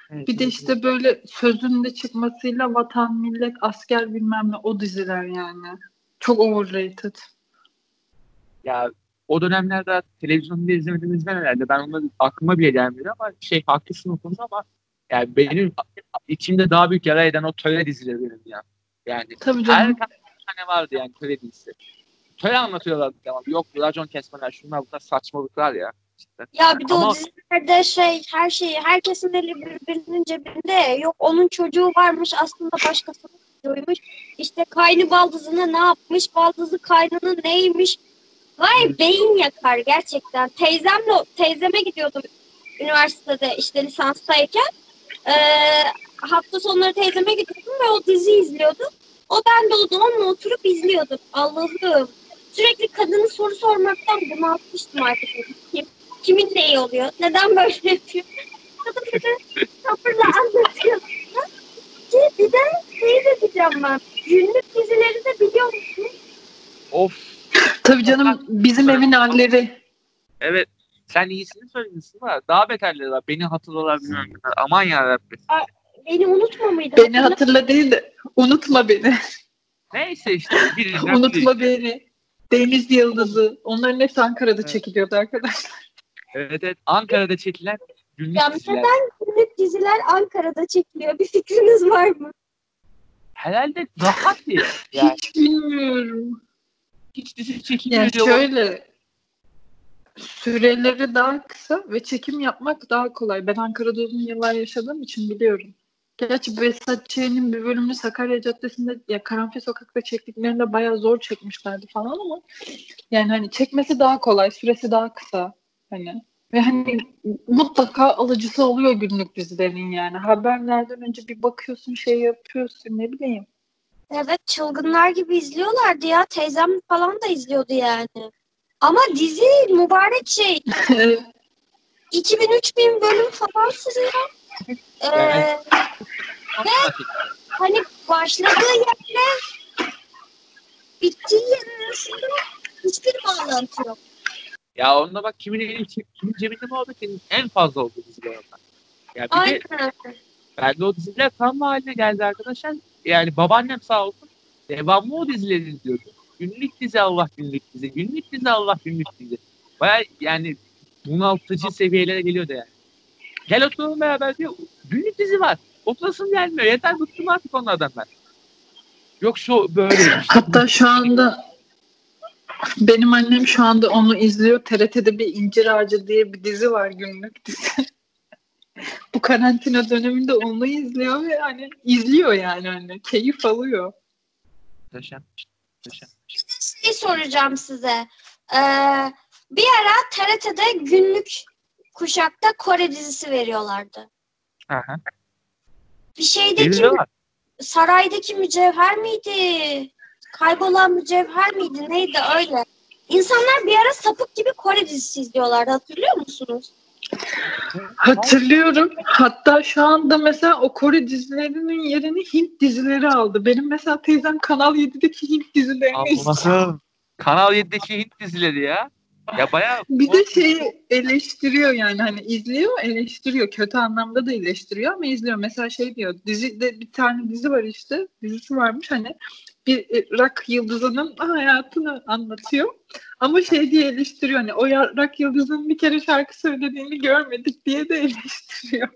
Bir de işte böyle sözünde çıkmasıyla vatan, millet, asker bilmem ne o diziler yani. Çok overrated. Ya o dönemlerde televizyonda izlemediğimizden herhalde ben onları aklıma bile gelmiyor ama şey haklısın o konuda ama yani benim içimde daha büyük yara eden o töre dizileri benim ya. Yani Tabii her canım. tane vardı yani töre dizisi. Töre anlatıyorlardı tamam. Yok racon kesmeler şunlar bunlar saçmalıklar ya. İşte. Ya bir de Ama- o dizilerde şey her şeyi herkesin eli birbirinin cebinde. Yok onun çocuğu varmış aslında başkasının çocuğuymuş. İşte kaynı baldızına ne yapmış? Baldızı kaynının neymiş? Vay beyin yakar gerçekten. Teyzemle teyzeme gidiyordum üniversitede işte lisanstayken. Ee, hafta sonları teyzeme gidiyordum ve o dizi izliyordu. O ben de o onunla oturup izliyordum. Allah'ım. Sürekli kadını soru sormaktan bunaltmıştım artık. Kim, kimin neyi oluyor? Neden böyle yapıyor? Kadın bir de sabırla anlatıyor. Ki bir de şey de diyeceğim ben. Günlük dizileri de biliyor musun? Of. Tabii canım bizim evin halleri. Evet. Sen iyisini söylemişsin var. Daha beterleri var. Beni hatırlarlar bilmiyorum. Aman ya Beni unutma mıydı? Beni hatırla değil de unutma beni. Neyse işte. Birinden unutma beni. Deniz Yıldızı. Onların hepsi Ankara'da Evet. çekiliyordu arkadaşlar. Evet evet. Ankara'da çekilen günlük Ya diziler. neden günlük diziler Ankara'da çekiliyor? Bir fikriniz var mı? Herhalde rahat diye. Yani Hiç bilmiyorum. hiç dizi çekilmiyor Yani diyorlar. şöyle süreleri daha kısa ve çekim yapmak daha kolay. Ben Ankara'da uzun yıllar yaşadığım için biliyorum. Gerçi Ç'nin bir bölümünü Sakarya Caddesi'nde ya Karanfil Sokak'ta çektiklerinde bayağı zor çekmişlerdi falan ama yani hani çekmesi daha kolay, süresi daha kısa hani ve hani mutlaka alıcısı oluyor günlük dizilerin yani. Haberlerden önce bir bakıyorsun, şey yapıyorsun ne bileyim. Evet çılgınlar gibi izliyorlardı ya. Teyzem falan da izliyordu yani. Ama dizi mübarek şey. 2000-3000 bölüm falan sürüyor. Ee, Evet. hani başladığı yerle bittiği yer arasında hiçbir bağlantı yok. Ya onda bak kimin eli kimin cebinde muhabbetin en fazla olduğu diziler onlar. Ya bir de Aynen. bende o diziler tam haline geldi arkadaşlar. Yani babaannem sağ olsun devamlı o dizileri izliyordu. Günlük dizi Allah günlük dizi. Günlük dizi Allah günlük dizi. Baya yani bunaltıcı seviyelere geliyordu yani. Gel oturalım beraber diyor. Günlük dizi var. Oturasım gelmiyor. Yeter bıktım artık onlardan ben. Yok şu böyle. Hatta şu anda benim annem şu anda onu izliyor. TRT'de bir İncir Ağacı diye bir dizi var günlük dizi. Bu karantina döneminde onu izliyor ve hani izliyor yani hani keyif alıyor. Muhteşem. Muhteşem. şey soracağım size. Ee, bir ara TRT'de günlük kuşakta Kore dizisi veriyorlardı. Aha. Bir şeydeki Geliyorlar. saraydaki mücevher miydi? Kaybolan mücevher miydi? Neydi öyle? İnsanlar bir ara sapık gibi Kore dizisi izliyorlardı. Hatırlıyor musunuz? Hatırlıyorum. Hatta şu anda mesela o Kore dizilerinin yerini Hint dizileri aldı. Benim mesela teyzem Kanal 7'deki Hint dizilerini izliyor. Allah'ım. Kanal 7'deki Hint dizileri ya. Ya bayağı Bir de şeyi eleştiriyor yani hani izliyor eleştiriyor kötü anlamda da eleştiriyor ama izliyor mesela şey diyor dizide bir tane dizi var işte dizisi varmış hani bir e, rock yıldızının hayatını anlatıyor ama şey diye eleştiriyor hani o rock yıldızının bir kere şarkı söylediğini görmedik diye de eleştiriyor.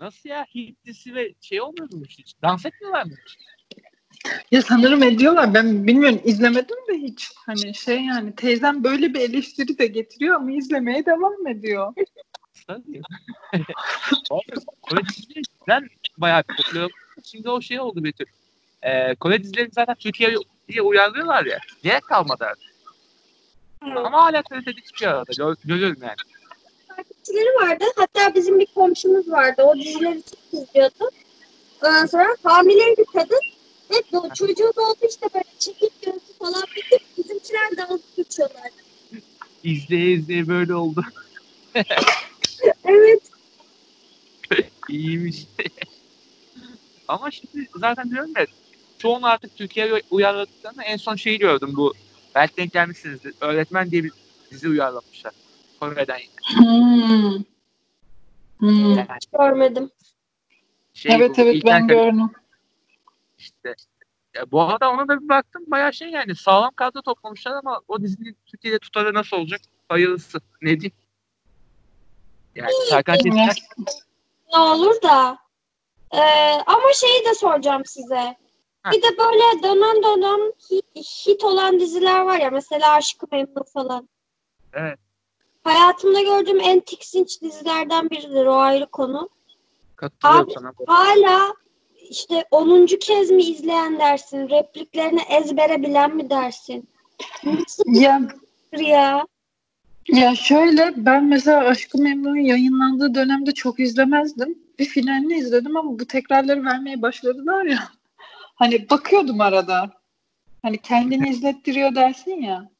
nasıl ya Hint dizisi ve şey olmuyor mu hiç? Dans etmiyorlar mı? Ya sanırım ediyorlar ben bilmiyorum izlemedim de hiç hani şey yani teyzem böyle bir eleştiri de getiriyor ama izlemeye devam ediyor. Dizileri bayağı popüler. Şimdi o şey oldu Betül. Ee, Kore dizilerini zaten Türkiye'ye uyarlıyorlar ya. Gerek kalmadı artık. Ama hala TRT'de çıkıyor arada. Gör, görüyorum yani. takipçileri vardı. Hatta bizim bir komşumuz vardı. O dizileri çok izliyordu. Ondan sonra hamile bir kadın ve do- çocuğu doğdu işte böyle çekik gözlü falan bitti. Bizimkiler dağılıp geçiyorlar. İzleye izleye böyle oldu. Evet. İyiymiş. Ama şimdi zaten diyorum ya çoğunu artık Türkiye'ye uyarladıklarında en son şeyi gördüm bu. Belki denk gelmişsinizdir. Öğretmen diye bir dizi uyarlamışlar. Kore'den yine. Hmm. Hmm. Yani Görmedim. şey, evet bu evet ben gördüm. işte. Ya bu arada ona da bir baktım bayağı şey yani sağlam kadro toplamışlar ama o dizinin Türkiye'de tutarı nasıl olacak? Hayırlısı. Ne diyeyim? Yani Serkan Ne olur da. Ee, ama şeyi de soracağım size. Bir de böyle dönem dönem hit, hit olan diziler var ya. Mesela Aşk-ı Memnu falan. Evet. Hayatımda gördüğüm en tiksinç dizilerden biridir. O ayrı konu. katılıyorum Abi- sana. Hala işte 10. kez mi izleyen dersin? Repliklerini ezbere bilen mi dersin? Nasıl Ya ya? Ya şöyle ben mesela Aşk-ı Memnu'nun yayınlandığı dönemde çok izlemezdim. Bir finalini izledim ama bu tekrarları vermeye başladılar ya. Hani bakıyordum arada. Hani kendini izlettiriyor dersin ya.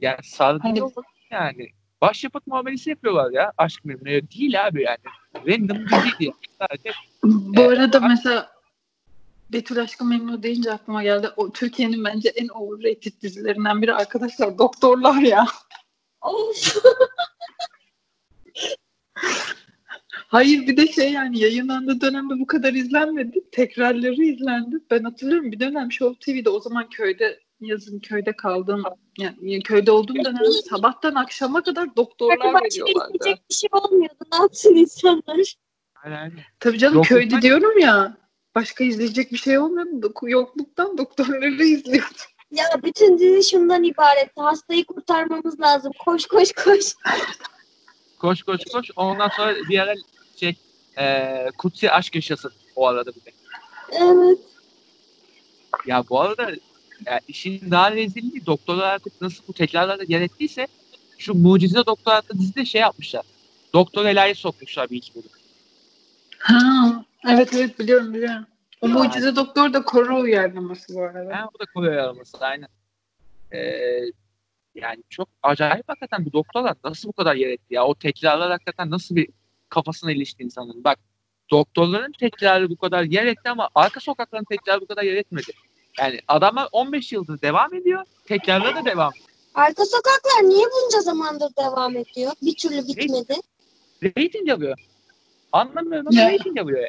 Yani sardı Hani- yani. Başyapıt muamelesi yapıyorlar ya aşk memnuniyet değil abi yani. Random bir değil ya. Sadece Bu Evet. arada mesela Betül Aşkı Memnu deyince aklıma geldi. O Türkiye'nin bence en overrated dizilerinden biri arkadaşlar. Doktorlar ya. Hayır bir de şey yani yayınlandığı dönemde bu kadar izlenmedi. Tekrarları izlendi. Ben hatırlıyorum bir dönem Show TV'de o zaman köyde yazın köyde kaldığım yani köyde olduğum dönemde sabahtan akşama kadar doktorlar veriyorlardı. izleyecek bir şey olmuyordu. Ne yapsın insanlar? yani, yani Tabii canım Yokluktan- köyde diyorum ya başka izleyecek bir şey olmuyordu. Yokluktan doktorları izliyordum. Ya bütün dizi şundan ibaret. Hastayı kurtarmamız lazım. Koş koş koş. koş koş koş. Ondan sonra bir ara şey eee Kutsi aşk yaşasın o arada bir de. Evet. Ya bu arada ya işin daha rezilliği doktorlar artık nasıl bu tekrarlarda yer ettiyse şu Mucize Doktor adlı dizide şey yapmışlar. Doktor Ela'yı sokmuşlar bir iki bölüm. Ha, evet evet biliyorum biliyorum. O mucize doktor da Kore uyarlaması bu arada. Ha, o da Kore araması aynen. Ee, yani çok acayip hakikaten bu doktorlar nasıl bu kadar yer etti ya? O tekrarlar hakikaten nasıl bir kafasına ilişti insanın. Bak doktorların tekrarı bu kadar yer etti ama arka sokakların tekrarı bu kadar yer etmedi. Yani adamlar 15 yıldır devam ediyor. Tekrarlar da devam. Arka sokaklar niye bunca zamandır devam ediyor? Bir türlü bitmedi. Rating alıyor. Anlamıyorum ama Ya. rating alıyor.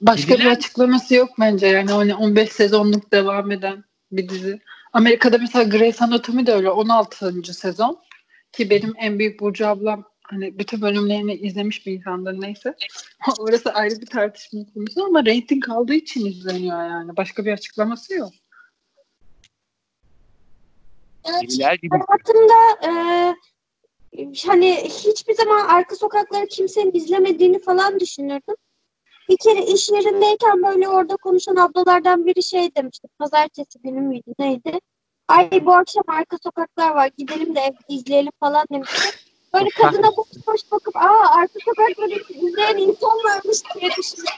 Başka bir Diziler- açıklaması yok bence yani hani 15 sezonluk devam eden bir dizi. Amerika'da mesela Grey's Anatomy de öyle 16. sezon ki benim en büyük Burcu ablam hani bütün bölümlerini izlemiş bir insandır neyse. Orası ayrı bir tartışma konusu ama rating aldığı için izleniyor yani. Başka bir açıklaması yok. Evet. Gibi. Hayatımda e, hani hiçbir zaman arka sokakları kimsenin izlemediğini falan düşünürdüm. Bir kere iş yerindeyken böyle orada konuşan ablalardan biri şey demişti. Pazartesi günü müydü neydi? Ay bu akşam arka sokaklar var gidelim de evde izleyelim falan demişti. Böyle kadına boş boş bakıp aa arka sokakları izleyen insan varmış diye düşündüm.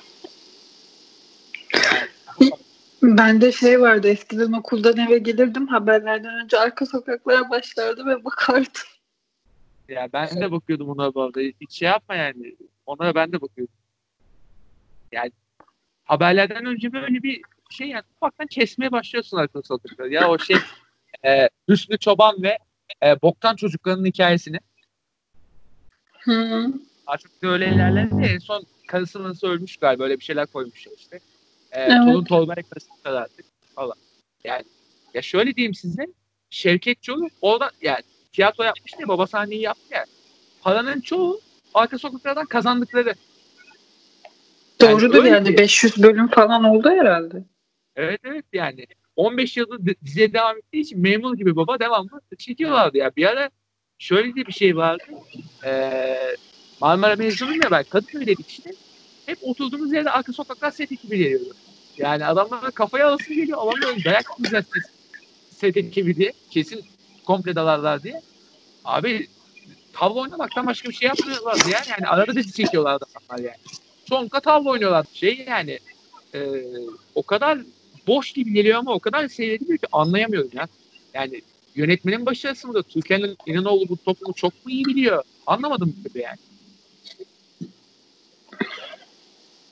Bende şey vardı eskiden okuldan eve gelirdim haberlerden önce arka sokaklara başlardı ve bakardım. Ya ben de bakıyordum ona bu arada. Hiç şey yapma yani. Ona ben de bakıyordum. Yani haberlerden önce böyle bir şey yani ufaktan kesmeye başlıyorsun arka sokakları. Ya o şey e, Hüsnü Çoban ve e, Boktan çocuklarının hikayesini. Hı. Artık böyle ilerledi. En son karısı nasıl ölmüş galiba. Böyle bir şeyler koymuşlar işte. E, Evet. Torun torbaya karısı artık falan. Yani ya şöyle diyeyim size. Şevket Çoğu orada yani tiyatro yapmış diye baba sahneyi yaptı ya. Paranın çoğu arka sokaklardan kazandıkları. Yani Doğrudur öyle yani bir- 500 bölüm falan oldu herhalde. Evet evet yani 15 yıldır di- diziye devam ettiği için memur gibi baba devamlı çekiyorlardı ya. Bir ara şöyle de bir şey vardı. Ee, Marmara mezunuyum ya ben Kadıköy'deydik işte. Hep oturduğumuz yerde arka sokaklar set ekibi geliyordu. Yani adamlar kafaya alasın geliyor. Adamlar dayak yiyeceğiz set, ekibi diye. Kesin komple dalarlar diye. Abi tavla oynamaktan başka bir şey yapmıyorlardı yani. Yani arada dizi çekiyorlardı adamlar yani. Çoğunlukla tavla oynuyorlar. Şey yani e, o kadar boş gibi geliyor ama o kadar seyrediliyor ki anlayamıyorum ya. Yani yönetmenin başarısı mıdır? Türkiye'nin İnanoğlu bu toplumu çok mu iyi biliyor? Anlamadım türlü yani.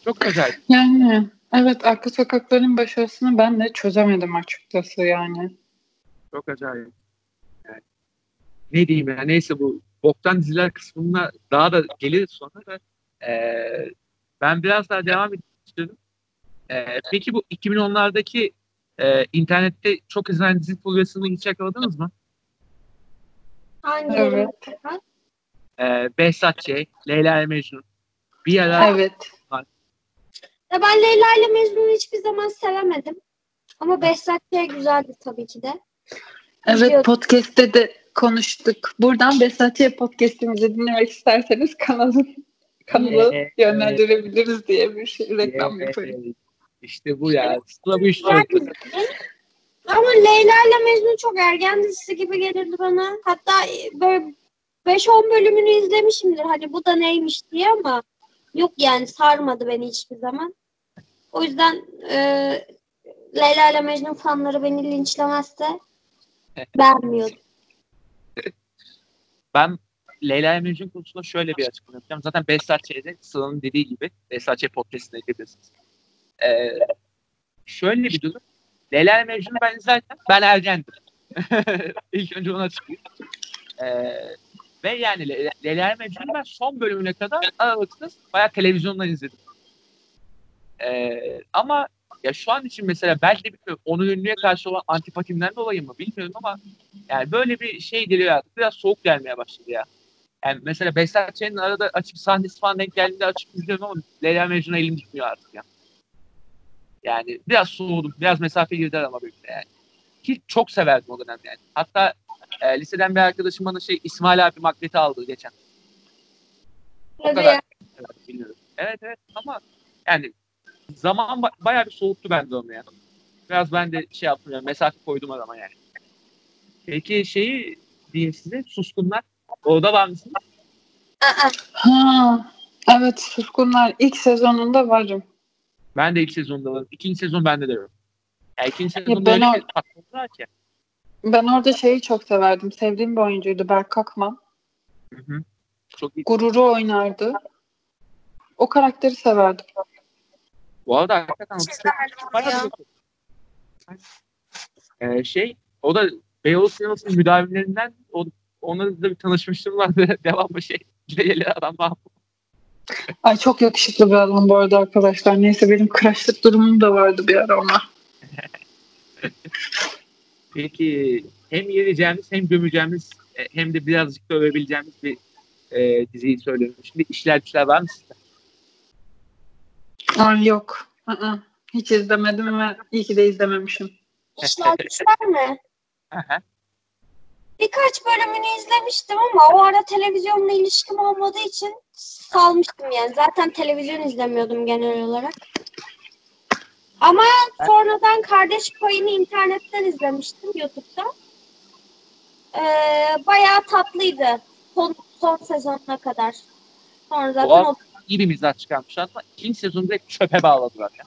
Çok acayip. Yani evet arka sokakların başarısını ben de çözemedim açıkçası yani. Çok acayip. Yani, ne diyeyim ya neyse bu boktan diziler kısmına daha da geliriz sonra da eee, ben biraz daha devam etmek istiyorum. Eee, peki bu 2010'lardaki eee, internette çok izlenen dizi furyasını hiç yakaladınız mı? Hangileri? Evet. Eee Behzat Ç, Leyla ile Mecnun. Bir ara Evet. Ya ben Leyla ile Mecnun'u hiçbir zaman sevemedim. Ama Behzat Ç. güzeldi tabii ki de. Evet podcast'te de konuştuk. Buradan Besatçı'ya podcast'imizi dinlemek isterseniz kanalı kanalı Evet. yönlendirebiliriz diye bir şey, reklam Evet, yapıyorum. evet. İşte bu ya. Sıla bu iş çok güzel. Ama Leyla ile Mecnun çok ergen dizisi gibi gelirdi bana. Hatta böyle 5-10 bölümünü izlemişimdir. Hani bu da neymiş diye ama yok yani sarmadı beni hiçbir zaman. O yüzden e, Leyla ile Mecnun fanları beni linçlemezse beğenmiyordum. Ben Leyla ile Mecnun konusunda şöyle bir açıklama yapacağım. Zaten Behzat Ç'de Sıla'nın dediği gibi Behzat Ç podcast'ine gidebilirsiniz. Ee, şöyle bir durum. Leyla ile Mecnun'u ben izlerken ben ergendim. İlk önce ona açıklayayım. Ee, ve yani Le- Leyla Mecnun'u ben son bölümüne kadar aralıksız bayağı televizyondan izledim. Ee, ama ya şu an için mesela belki de bilmiyorum, onun ünlüye karşı olan antipatimden dolayı mı bilmiyorum ama yani böyle bir şey geliyor artık. Biraz soğuk gelmeye başladı ya. Yani mesela Behzat arada açıp sahnesi falan denk geldiğinde açıp izliyorum ama Leyla Mecnun'a elim gitmiyor artık ya. Yani biraz soğudum. Biraz mesafe girdiler ama böyle yani. Ki çok severdim o dönem yani. Hatta e, liseden bir arkadaşım bana şey İsmail abi makleti aldı geçen. O Tabii kadar. ya. Evet, bilmiyorum. Evet evet ama yani zaman ba- bayağı bir soğuttu bende onu yani. Biraz ben de şey yaptım yani mesafe koydum adama yani. Peki şeyi diyeyim size suskunlar. Orada var mısınız? Aa, Ha, evet Suskunlar ilk sezonunda varım. Ben de ilk sezonda varım. İkinci sezon bende de yok. Yani ikinci sezonda ben öyle o- bir patladılar ki. Ben orada şeyi çok severdim. Sevdiğim bir oyuncuydu Berk Akman. Hı hı. Çok iyi. Gururu oynardı. O karakteri severdim. Bu arada hakikaten Ee, şey o da Beyoğlu sinemasının müdavimlerinden o, onunla da bir tanışmıştım vardı. Devamlı şey gele adam var. Ay çok yakışıklı bir adam bu arada arkadaşlar. Neyse benim crushlık durumum da vardı bir ara ona. Peki hem yeneceğimiz hem gömeceğimiz e, hem de birazcık da övebileceğimiz bir e, diziyi söylüyorum. Şimdi işler güçler var mı sizde? Ay yok. Aa, hiç izlemedim ve iyi ki de izlememişim. işler güçler mi? Aha. Birkaç bölümünü izlemiştim ama o ara televizyonla ilişkim olmadığı için salmıştım yani. Zaten televizyon izlemiyordum genel olarak. Ama sonradan kardeş payını internetten izlemiştim YouTube'da. Ee, bayağı tatlıydı. Son, son sezonuna kadar. Sonra zaten O- o İyi bir mizah çıkarmışlar ama ikinci sezonu direkt çöpe bağladılar ya.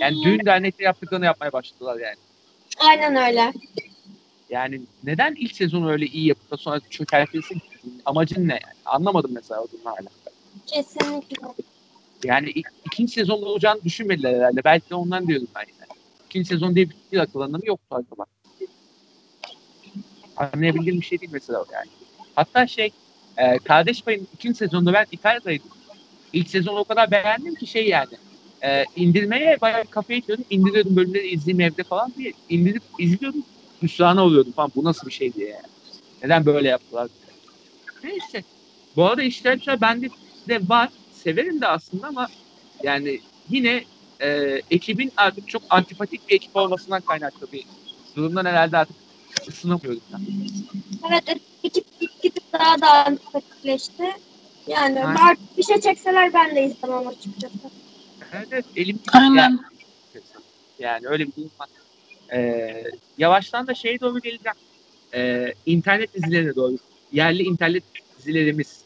Yani düğün dernekte yaptıklarını yapmaya başladılar yani. Aynen öyle. Yani neden ilk sezonu öyle iyi yapıp da sonra çökertilsin? Amacın ne yani? Anlamadım mesela o durumu hala. Kesinlikle. Yani ik- ikinci sezonda olacağını düşünmediler herhalde. Belki de ondan diyorum ben yani. İkinci sezon diye bir akıllarında mı yoktu acaba? Anlayabildiğim bir şey değil mesela o yani. Hatta şey, e, Kardeş Payı'nın ikinci sezonda ben İtalya'daydım. İlk sezonu o kadar beğendim ki şey yani. E, indirmeye bayağı kafayı itiyordum. İndiriyordum bölümleri izleyeyim evde falan diye. İndirip izliyordum. Hüsrana oluyordum falan. Bu nasıl bir şey diye yani. Neden böyle yaptılar? Neyse. Bu arada işler güzel. Bende de var. Severim de aslında ama yani yine e, ekibin artık çok antipatik bir ekip olmasından kaynaklı bir durumdan herhalde artık ısınamıyoruz. Yani. Evet ekip gitgide daha da antipatikleşti. Yani Aynen. bir şey çekseler ben de izlemem açıkçası. Evet, evet elim Aynen. Yani, yani öyle bir durum var. Ee, yavaştan da şeye doğru geleceğim. Ee, internet dizilerine doğru. Yerli internet dizilerimiz.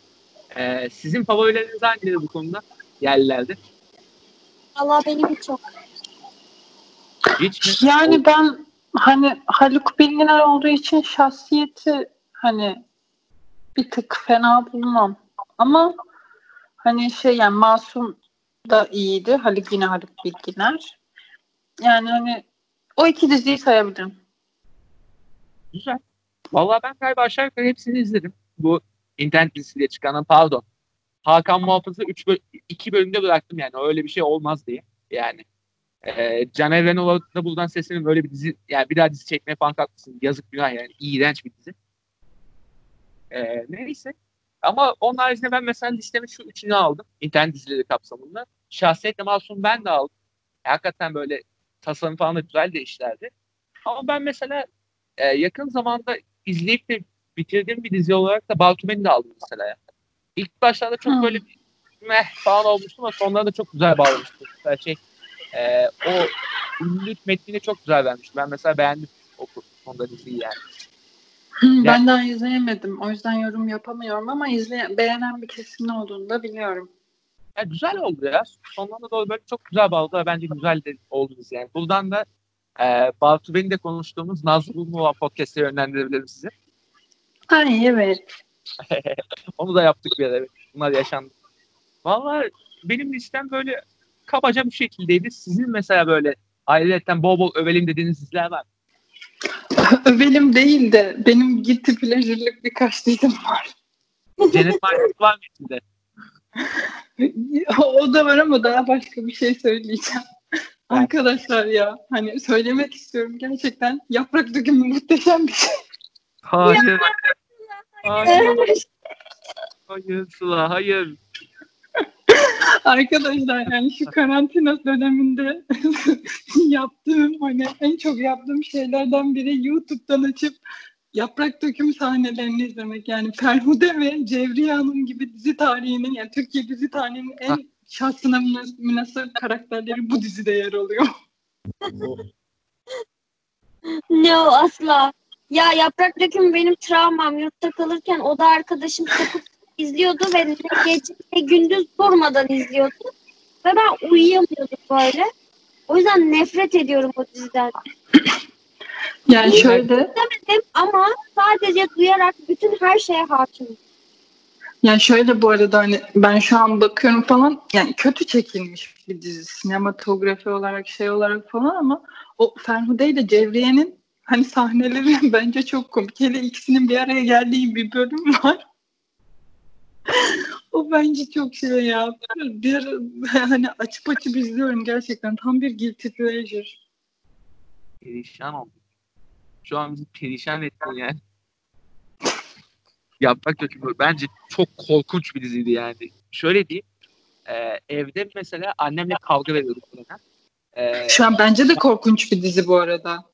Ee, sizin favorileriniz hangileri bu konuda? Yerlilerde. Allah benim hiç yok. Hiç mi? Yani ben hani Haluk Bilginer olduğu için şahsiyeti hani bir tık fena bulmam. Ama hani şey yani Masum da iyiydi. Haluk yine Haluk Bilginer. Yani hani o iki diziyi sayabilirim. Güzel. Vallahi ben galiba aşağı yukarı hepsini izledim. Bu internet dizisiyle çıkan pardon. Hakan Muhafız'ı 3 böl 2 bölümde bıraktım yani öyle bir şey olmaz diye. Yani e, Caner Renoğlu'na da buradan seslenim böyle bir dizi yani bir daha dizi çekmeye falan kalkmışsın. Yazık günah yani. iğrenç bir dizi. E, neyse. Ama onun haricinde ben mesela listemin şu üçünü aldım. internet dizileri kapsamında. Şahsiyetle Masum ben de aldım. Hakikaten böyle tasarım falan da güzel de işlerdi. Ama ben mesela e, yakın zamanda izleyip de bitirdiğim bir dizi olarak da Baltumen'i de aldım mesela. Yani. İlk başlarda çok Hmm. böyle bir meh falan olmuştum ama sonlarda da çok güzel bağlamıştım. Mesela şey e, o ünlülük metnini çok güzel vermişti. Ben mesela beğendim o konuda diziyi yani. Hı, Ben daha izleyemedim. O yüzden yorum yapamıyorum ama izleyen, beğenen bir kesimin olduğunu da biliyorum. Ya güzel oldu ya. Sonlarına doğru böyle çok güzel bağladı. ve Bence güzel de oldu dizi yani. Buradan da e, Baltu Bey'in de konuştuğumuz Nazlı Bulmova podcast'e yönlendirebilirim sizi. Ay evet. Onu da yaptık bir ara. Bunlar yaşandı. Vallahi benim listem böyle kabaca bu şekildeydi. Sizin mesela böyle ayrıca bol bol övelim dediğiniz diziler var. Övelim değil de benim gitti pleasure'lık birkaç dizim var. Cennet Mahallesi var mı içinde? o da var ama daha başka bir şey söyleyeceğim. Arkadaşlar ya hani söylemek istiyorum gerçekten yaprak dökümü muhteşem bir şey. Hayır. Hayır. Hayır Sıla hayır. Arkadaşlar yani şu karantina döneminde yaptığım hani en çok yaptığım şeylerden biri YouTube'dan açıp yaprak döküm sahnelerini izlemek. Yani Ferhude ve Cevriye Hanım gibi dizi tarihinin yani Türkiye dizi tarihinin en şahsına münas- münasır karakterleri bu dizide yer alıyor. Ne o asla. Ya yaprak dökümü benim travmam. Yurtta kalırken o da arkadaşım takıp izliyordu ve ne gece ne gündüz durmadan izliyordu. Ve ben uyuyamıyordum böyle. O yüzden nefret ediyorum o diziden. Yani şöyle Demedim ama sadece duyarak bütün her şeye hakimim. Yani şöyle bu arada hani ben şu an bakıyorum falan yani kötü çekilmiş bir dizi sinematografi olarak şey olarak falan ama o Ferhude ile Cevriye'nin hani sahneleri bence çok komik. Hele ikisinin bir araya geldiği bir bölüm var. o bence çok şey ya. Bir hani açıp açıp izliyorum gerçekten. Tam bir guilty pleasure. Perişan oldum. Şu an bizi perişan ettin yani. Yaprak dökümü bence çok korkunç bir diziydi yani. Şöyle diyeyim. e, evde mesela annemle kavga veriyorduk bu dönem. E, Şu an bence de korkunç bir dizi bu arada.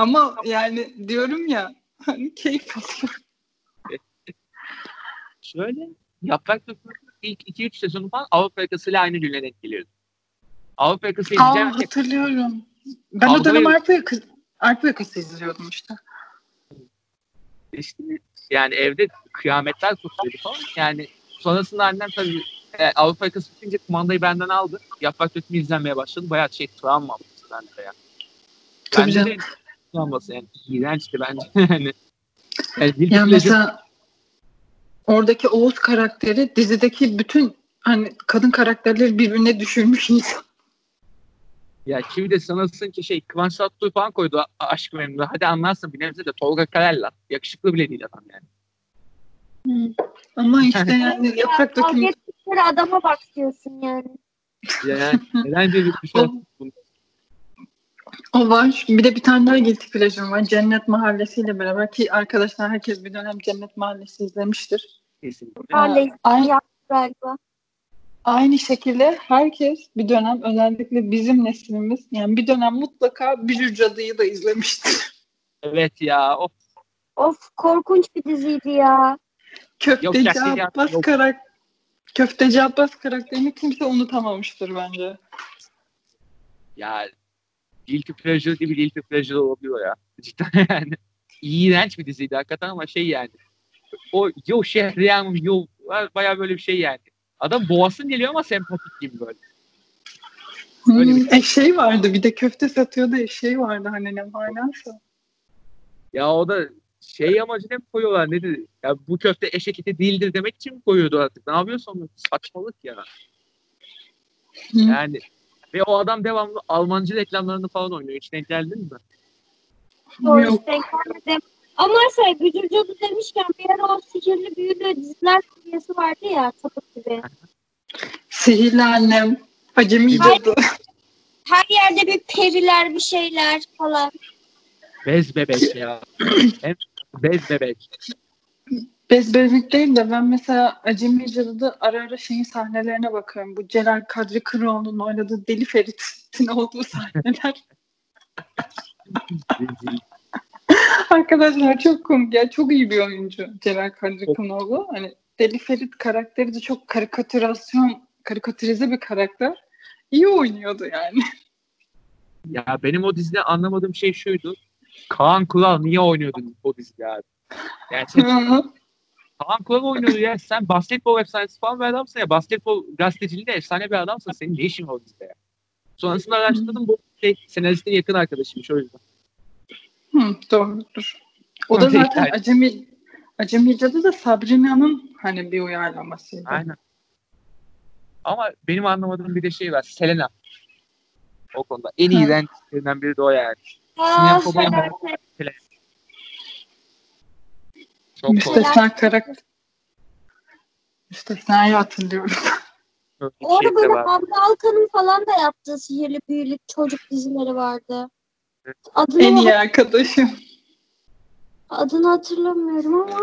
Ama yani diyorum ya hani keyif şöyle Yaprak dökümü ilk 2-3 sezonu falan Avrupa yakasıyla aynı güne denk geliyordu. Avrupa yakası Aa, izleyeceğim. hatırlıyorum. Ben Kavga o dönem. Arpa Yakası, Yakası izliyordum işte. işte yani evde kıyametler kopuyordu falan. Yani sonrasında annem tabii e, Avrupa yakası bitince kumandayı benden aldı. Yaprak dökümü izlenmeye başladı. Bayağı şey travma olmuştu bende ya. Tabii Bence canım. de travması yani iğrençti bence. yani, yani Yani mesela oradaki Oğuz karakteri dizideki bütün hani kadın karakterleri birbirine düşürmüş insan. ya kimi de sanırsın ki şey Kıvanç Tatlıtuğ falan koydu aşk memnunu. Hadi anlarsın bir nebze de Tolga Karay'la. Yakışıklı bile değil adam yani. Ama işte yani yaprak dökümü adama bak diyorsun yani. Yani neden böyle bir şey O- var. Bir de bir tane daha guilty pleasure'ım var. Cennet Mahallesi ile beraber ki arkadaşlar herkes bir dönem Cennet Mahallesi izlemiştir. kesinlikle. Hala Ay- yaptı galiba. Aynı şekilde herkes bir dönem özellikle bizim neslimiz yani bir dönem mutlaka Bücür Cadı'yı da izlemiştir. Evet ya. Of. Of korkunç bir diziydi ya. Köfteci gerçekten Abbas yok. karak Köfteci Abbas karakterini kimse unutamamıştır bence. Ya Guilty Pleasure gibi Guilty Pleasure olabiliyor ya. Cidden yani. İğrenç bir diziydi hakikaten ama şey yani. o yo Şehriyem yo baya böyle bir şey yani. Adam boğasın geliyor ama sempatik gibi böyle. Öyle bir- Hmm, eşeği vardı. Bir de köfte satıyordu eşeği vardı hani ne manası. Ya o da şey amacına mı koyuyorlar ne dedi? Ya bu köfte eşek eti değildir demek için mi koyuyordu artık? Ne yapıyorsun? Saçmalık ya. Yani ve o adam devamlı Almancı reklamlarını falan oynuyor. Hiç denk geldin mi? Doğru Yok. denk gelmedim. Ama şey Bücür Cadı demişken bir ara o sihirli büyülü diziler seviyesi vardı ya sapık gibi. Sihirli annem. Acemi Hayır. cadı. Her yerde bir periler bir şeyler falan. Bez bebek ya. Hem bez bebek. Bez bebek değil de ben mesela Acemi Cadı'da ara ara şeyin sahnelerine bakıyorum. Bu Celal Kadri Kıroğlu'nun oynadığı Deli Ferit'in olduğu sahneler. Arkadaşlar çok komik ya. Çok iyi bir oyuncu Celal Kadri. Kıroğlu. Hani Deli Ferit karakteri de çok karikatürasyon, karikatürize bir karakter. İyi oynuyordu yani. ya benim o dizide anlamadığım şey şuydu. Kaan Kural niye oynuyordu o dizide abi? Yani Kaan Kural oynuyordu ya. Sen basketbol efsanesi falan bir adamsın ya. Basketbol gazeteciliğinde efsane bir adamsın. Senin ne işin var o dizide ya? Sonrasında araştırdım bu şey senaristin yakın arkadaşıymış o yüzden. Hı, doğrudur. O da zaten. Acemi Acemi Cadı da Sabrina'nın hani bir uyarlamasıydı. Aynen. Ama benim anlamadığım bir de şey var. Selena. O konuda. En renklerinden biri de o yani. Aa, felaket. Çok. Müstesna karakter. Müstesna'yı hatırlıyorum. Orada şey böyle. Hamdi Alkan'ın falan da yaptığı sihirli büyülü çocuk dizileri vardı. Adını, en iyi arkadaşım. adını hatırlamıyorum ama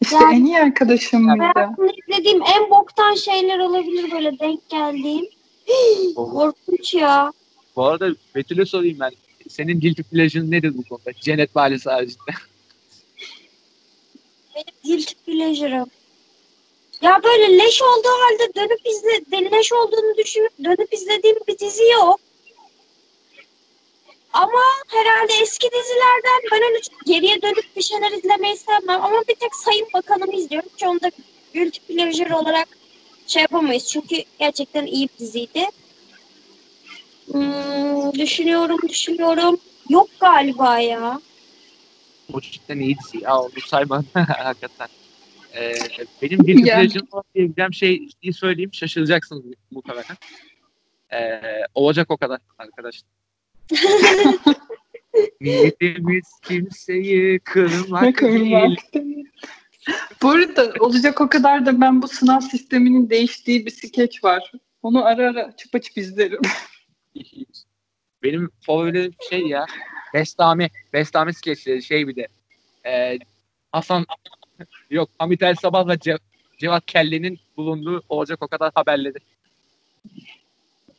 İşte Yani- en iyi arkadaşım mıydı? hayatımda izlediğim en boktan şeyler olabilir böyle denk geldiğim. Korkunç ya. Bu arada Betül'e sorayım ben. Senin guilty pleasure'ın nedir bu konuda? Cennet Mahallesi haricinde. Benim guilty pleasure'ım. Ya böyle leş olduğu halde dönüp izle, leş olduğunu düşünüp dönüp izlediğim bir dizi yok. Ama herhalde eski dizilerden ben öyle geriye dönüp bir şeyler izlemeyi sevmem. Ama bir tek Sayın Bakanım'ı izliyorum. Hiç onu da guilty pleasure olarak şey yapamayız. Çünkü gerçekten iyi bir diziydi. Hmm, düşünüyorum, düşünüyorum. Yok galiba ya. O cidden iyi dizi ya. Onu sayma. Hakikaten. Ee, benim Yani. pleasure'ım olan diyebileceğim şey söyleyeyim. Şaşıracaksınız muhtemelen. Ee, olacak o kadar arkadaşlar. Niyetimiz kimseyi kırmak değil. kırmak değil. Bu arada olacak o kadar da ben bu sınav sisteminin değiştiği bir skeç var. Onu ara ara açıp açıp izlerim. Benim favorim şey ya. Bestami. Bestami skeçleri şey bir de. Ee, Hasan yok Hamit El Sabah ve Ce- Cevat Kelle'nin bulunduğu olacak o kadar haberleri.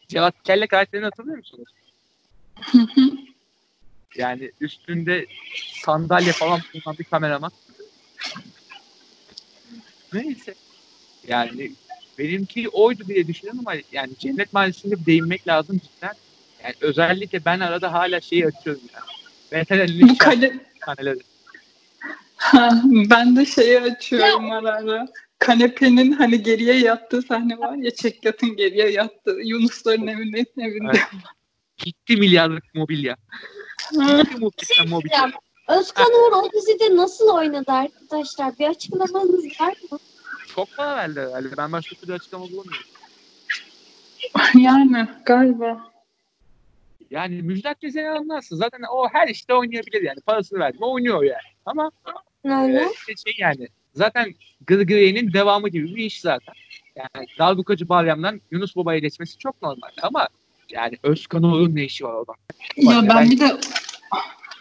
Cevat Kelle karakterini hatırlıyor musunuz? Yani üstünde sandalye falan bulunan bir kameraman. Neyse. Yani benimki oydu diye düşünüyorum ama yani Cennet Mahallesi'nde değinmek lazım cidden. Yani özellikle ben arada hala şeyi açıyorum yani. Veterinerlik Kale... sahneleri. Ha, ben de şeyi açıyorum ara ara. Kanepenin hani geriye yattığı sahne var ya Çekyat'ın geriye yattığı Yunusların evinin evinde. Evet. Gitti milyarlık mobilya. Gitti muhteşem mobilya. Ya, Özkan Uğur o dizide nasıl oynadı arkadaşlar? Bir açıklamanız var mı? Çok para verdi herhalde. Ben başka türlü açıklama bulamıyorum. yani galiba. Yani Müjdat Gezen'i anlarsın. Zaten o her işte oynayabilir yani. Parasını verdi. O oynuyor yani. Ama Öyle. e, işte şey yani. Zaten Gırgırye'nin devamı gibi bir iş zaten. Yani Dalbukacı Balyam'dan Yunus Baba'ya geçmesi çok normal. Ama yani Özkan Uğur'un ne işi var orada? Ya ben Ben- bir de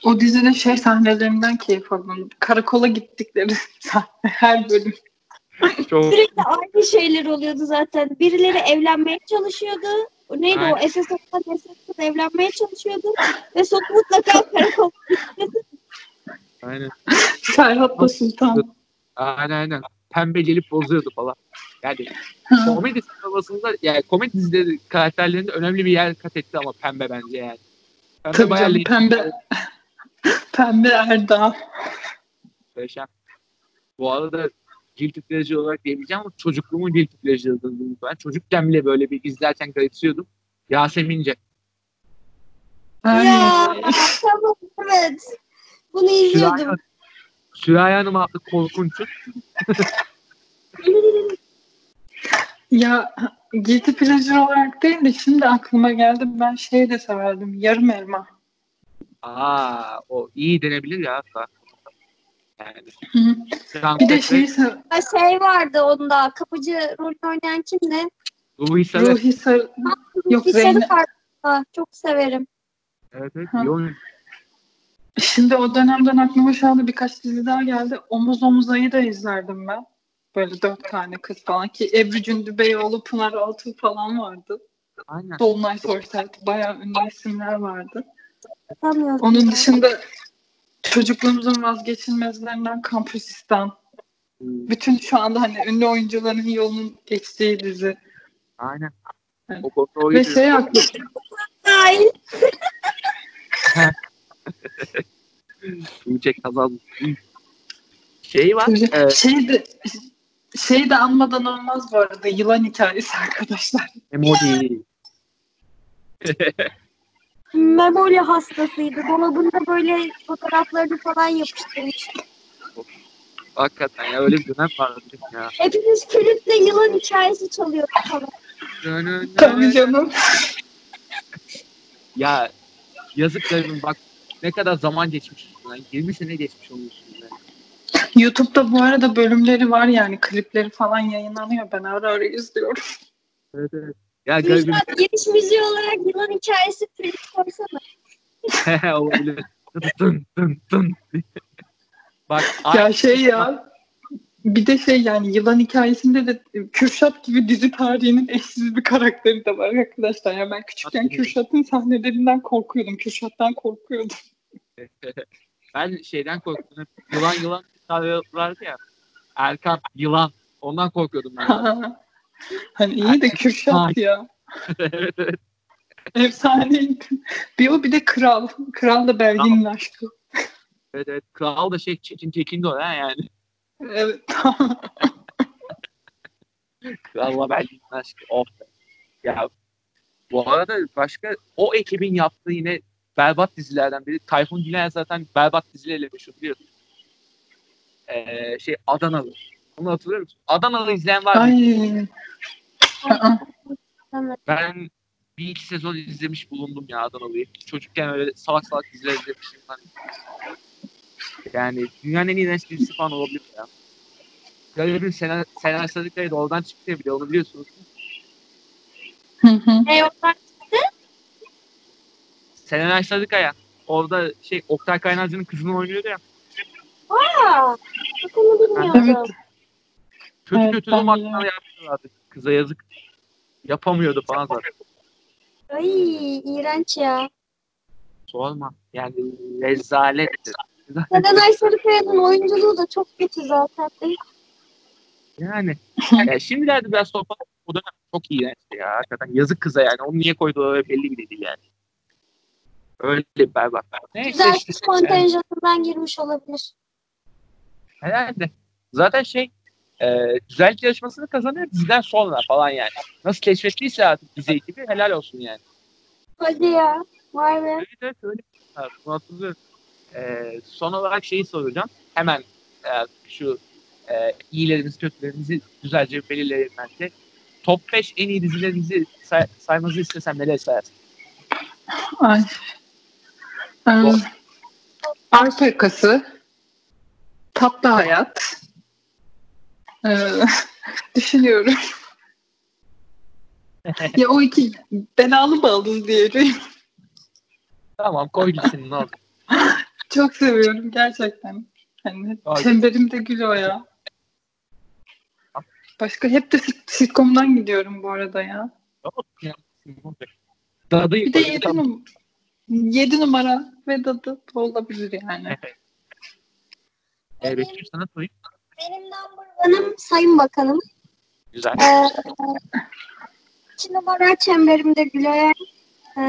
o dizide şey sahnelerinden keyif aldım. Karakola gittikleri sahne her bölüm. Çok Sürekli aynı şeyler oluyordu zaten. Birileri evlenmeye çalışıyordu. Neydi Aynen. o? SSF'den SSF'den evlenmeye çalışıyordu. Ve sonra mutlaka karakol aynen. Ferhat'la Sultan. Aynen aynen. Pembe gelip bozuyordu falan. Yani komedi sinemasında yani komedi dizileri karakterlerinde önemli bir yer kat etti ama pembe bence yani. Pembe Tabii bayağı canım, pembe. Pembe Erdağ. muhteşem. Bu arada guilty pleasure olarak diyebileceğim ama çocukluğumun guilty pleasure'ıdır bu. Ben çocukken bile böyle bir izlerken garipsiyordum. Yasemince. Ya tamam evet. Bunu izliyordum. Süreyya, Süreyya Hanım adlı korkunçu. Ya guilty pleasure olarak değil de şimdi aklıma geldi. Ben şey de severdim. Yarım elma. Aa, o iyi denebilir ya hatta. Yani. Hı Bir de Ha, Şey vardı onda kapıcı rolü oynayan kimdi? Ruhi Sarı. Ruhi Sarı. Yok sarı Çok severim. Evet, evet. Ha. oyun. Şimdi o dönemden aklıma şu anda birkaç dizi daha geldi. Omuz Omuzay'ı da izlerdim ben. Böyle dört tane kız falan ki Ebru Cündübeyoğlu, Pınar Altuğ falan vardı. Aynen. Dolunay Soysert bayağı ünlü isimler vardı. Onun dışında çocukluğumuzun vazgeçilmezlerinden Kampüsistan. Hmm, Bütün şu anda hani ünlü oyuncuların yolunun geçtiği dizi. Aynen. Evet. O konuda o Ve şey aklı Dahil. Tuğçe kazandı. Şey var. e, şey de şey de anmadan olmaz bu arada yılan hikayesi arkadaşlar. emoji. Memoli hastasıydı. Dolabında böyle fotoğraflarını falan yapıştırmış. Hakikaten ya öyle bir dönem vardı ya. Hepimiz kulüpte yılan hikayesi çalıyorduk falan. Tabii canım. Ya yazık garibim bak ne kadar zaman geçmiş. Yani 20 sene geçmiş onun üstünden. YouTube'da bu arada bölümleri var yani klipleri falan yayınlanıyor. Ben ara ara izliyorum. Evet evet. Ya garibim Müjdat giriş müziği olarak yılan hikayesi klip koysana. olabilir. Tın tın tın. Bak Ya şey ya bir de şey yani yılan hikayesinde de Kürşat gibi dizi tarihinin eşsiz bir karakteri de var arkadaşlar. Ya ben küçükken Kürşat'ın sahnelerinden korkuyordum. Kürşat'tan korkuyordum. ben şeyden korktum. Yılan yılan vardı ya. Erkan yılan. Ondan korkuyordum ben. hani iyi de Kürşat ya. evet evet. Efsaneydi. Bir o bir de Kral. Kral da Belgin'in aşkı. Evet evet. Kral da şey Çetin Tekin de o ha yani. Evet. Kralla Belgin'in aşkı. Of. Ya bu arada başka o ekibin yaptığı yine berbat dizilerden biri. Tayfun Güler zaten berbat dizileriyle meşhur biliyorsun. Ee, şey Adanalı. Onu hatırlıyor musun? Adanalı izleyen var mı? Ay. Aa, Evet. Ben bir iki sezon izlemiş bulundum ya Adanalı'yı. Çocukken öyle salak salak diziler izlemişim. Ben. Yani dünyanın en iyi Netflix dizisi falan olabilir ya. Garibim Sener, Sener Sarıkaya da oradan çıktı ya bile onu biliyorsunuz. hı hı. Ne yoklar? Serenay Sarıkaya. Orada şey Oktay Kaynarca'nın kızını oynuyordu ya. Aa, bak onu bilmiyordum. Evet. Kötü Evet, kötü ben romanlar yapıyorlardı. Kıza yazık. Yapamıyordu falan zaten. Ay iğrenç ya. Sorma. Yani rezaletti. Serenay Sarıkaya'nın oyunculuğu da çok kötü zaten. Yani. yani şimdilerde biraz sohbet o dönem çok iğrençti ya. Hakikaten yazık kıza yani. Onu niye koyduğu belli bile değil yani. Öyle berbat. Neyse Güzel işte. kontenjanından girmiş olabilir. Herhalde. Zaten şey e, güzellik yarışmasını kazanıyor diziden sonra falan yani. Nasıl keşfettiyse artık dizi ekibi helal olsun yani. Hadi ya. Vay be. Evet evet öyle. Ha, bunu hatırlıyorum. E, son olarak şeyi soracağım. Hemen e, şu e, iyilerimiz kötülerimizi güzelce belirleyelim bence. Top 5 en iyi dizilerinizi say- saymanızı istesem neler sayarsın? Ay. Ee, Arpa yakası. Tatlı hayat. Ee, düşünüyorum. ya o iki belalı baldız diyeceğim. Tamam koy gitsin ne oldu? Çok seviyorum gerçekten. Hani Ay. çemberimde gül o ya. Başka hep de sit- sitcom'dan gidiyorum bu arada ya. Dadıyı Bir de yedi, num- yedi numara ve dadı da olabilir yani. E, Betül sana sorayım. Benim number one'ım Sayın Bakanım. Güzel. Ee, iki numara çemberimde güleyen. Ee,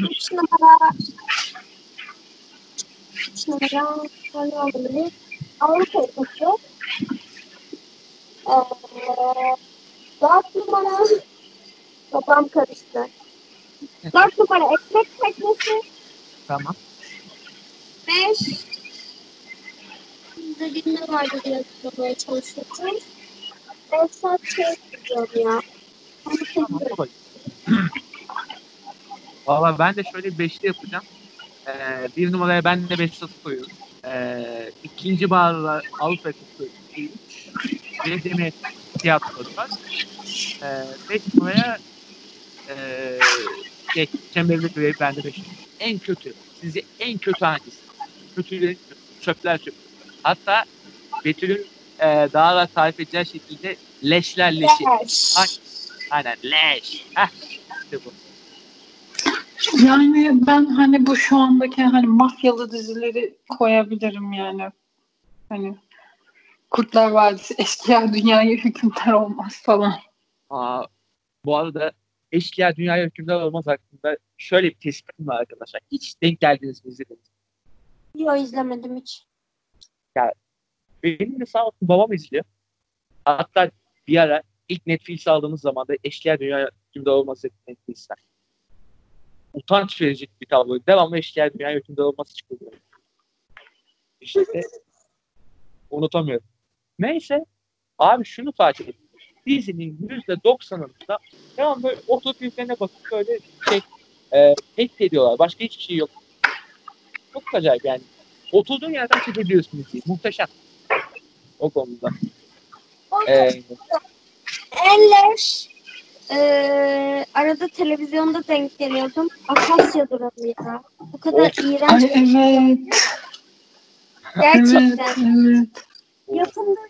üç numara üç numara ne olabilir? Avrupa yakası. Ee, dört numara babam karıştı. Dört numara ekmek teknesi. Tamam. Beş dediğim ne vardı diye hatırlamaya çalışıyorum. Esat şey diyorum ya. Valla ben de şöyle bir beşli yapacağım. Ee, bir numaraya ben de Behzat'ı koyuyorum. Ee, ikinci bağırda Avrupa Yakası 3. Bir Cemiyet tiyatrosu var. Ee, beş numaraya ee, şey, Çemberli Görevi ben de beş. En kötü. Sizce en kötü hangisi? Kötülerin çöpler çöp. Hatta Betül'ün ee, daha da tarif edeceği şekilde leşler leşi. Beş. Ay. Aynen leş. Heh, işte bu. Yani ben hani bu şu andaki hani mafyalı dizileri koyabilirim yani. Hani Kurtlar Vadisi, Eşkıya Dünyaya Hükümdar Olmaz falan. Aa, bu arada eşkıya dünyaya hükümdar olmaz hakkında şöyle bir tespitim var arkadaşlar. Hiç denk geldiniz mi izlediniz? Yok izlemedim hiç. Benim de sağ olsun babam izliyor. Hatta bir ara ilk Netflix aldığımız zaman da eşkıya dünyaya hükümdar olmaz dedik Netflix'ten. Utanç verici bir tabloydu. Devamlı eşkıya dünyaya hükümdar olması çıkıyor. İşte unutamıyorum. Neyse abi şunu fark ettim. Dizinin %90'ında devamlı böyle oturup yüzlerine bakıp böyle şey e, ediyorlar. Başka hiçbir şey yok. Çok acayip yani. Oturduğun yerden çekebiliyorsun diziyi. Muhteşem. O konuda. Ee, Eller eee, arada televizyonda denk geliyordum. Akasya durağı ya. Bu kadar Of. iğrenç. Ay evet. Gerçekten. Evet, evet. Yapımda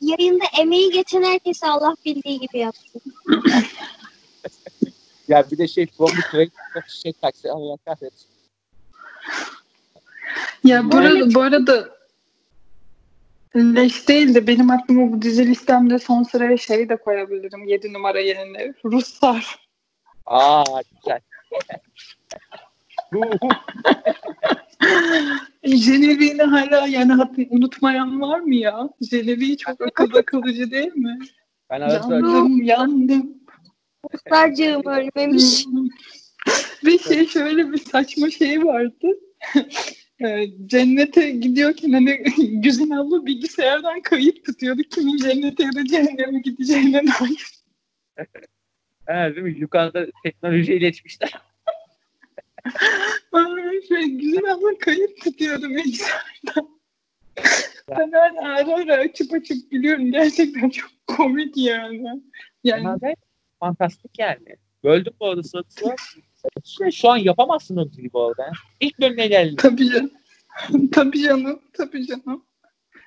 yayında emeği geçen herkese Allah bildiği gibi yapsın. ya bir de şey From the şey taksi Allah kahretsin. Ya bu arada, bu arada leş değil de benim aklıma bu dizi listemde son sıraya şey de koyabilirim. 7 numara yerine. Ruslar. Aa güzel. Genevieve hala yani hat- unutmayan var mı ya? Genevieve çok akılda kalıcı değil mi? ben arada Yandım, yandım. Kızlarcığım ölmemiş. Ve şey şöyle bir saçma şey vardı. Ee, Cennete gidiyorken hani Güzin abla bilgisayardan kayıt tutuyordu. Kimin cennete ya da cehenneme gideceğine dair. he, değil mi? Yukarıda teknolojiye geçmişler. Ay, Şey, Güzin abla kayıt tutuyordu bilgisayardan. Ben ara ara açıp açıp biliyorum. Gerçekten çok komik yani. Yani fantastik yani. Böldüm bu arada sırası var. Şey, şu an yapamazsın o diziyi bu arada. İlk bölümüne geldi. Tabii canım. tabii canım. Tabii canım.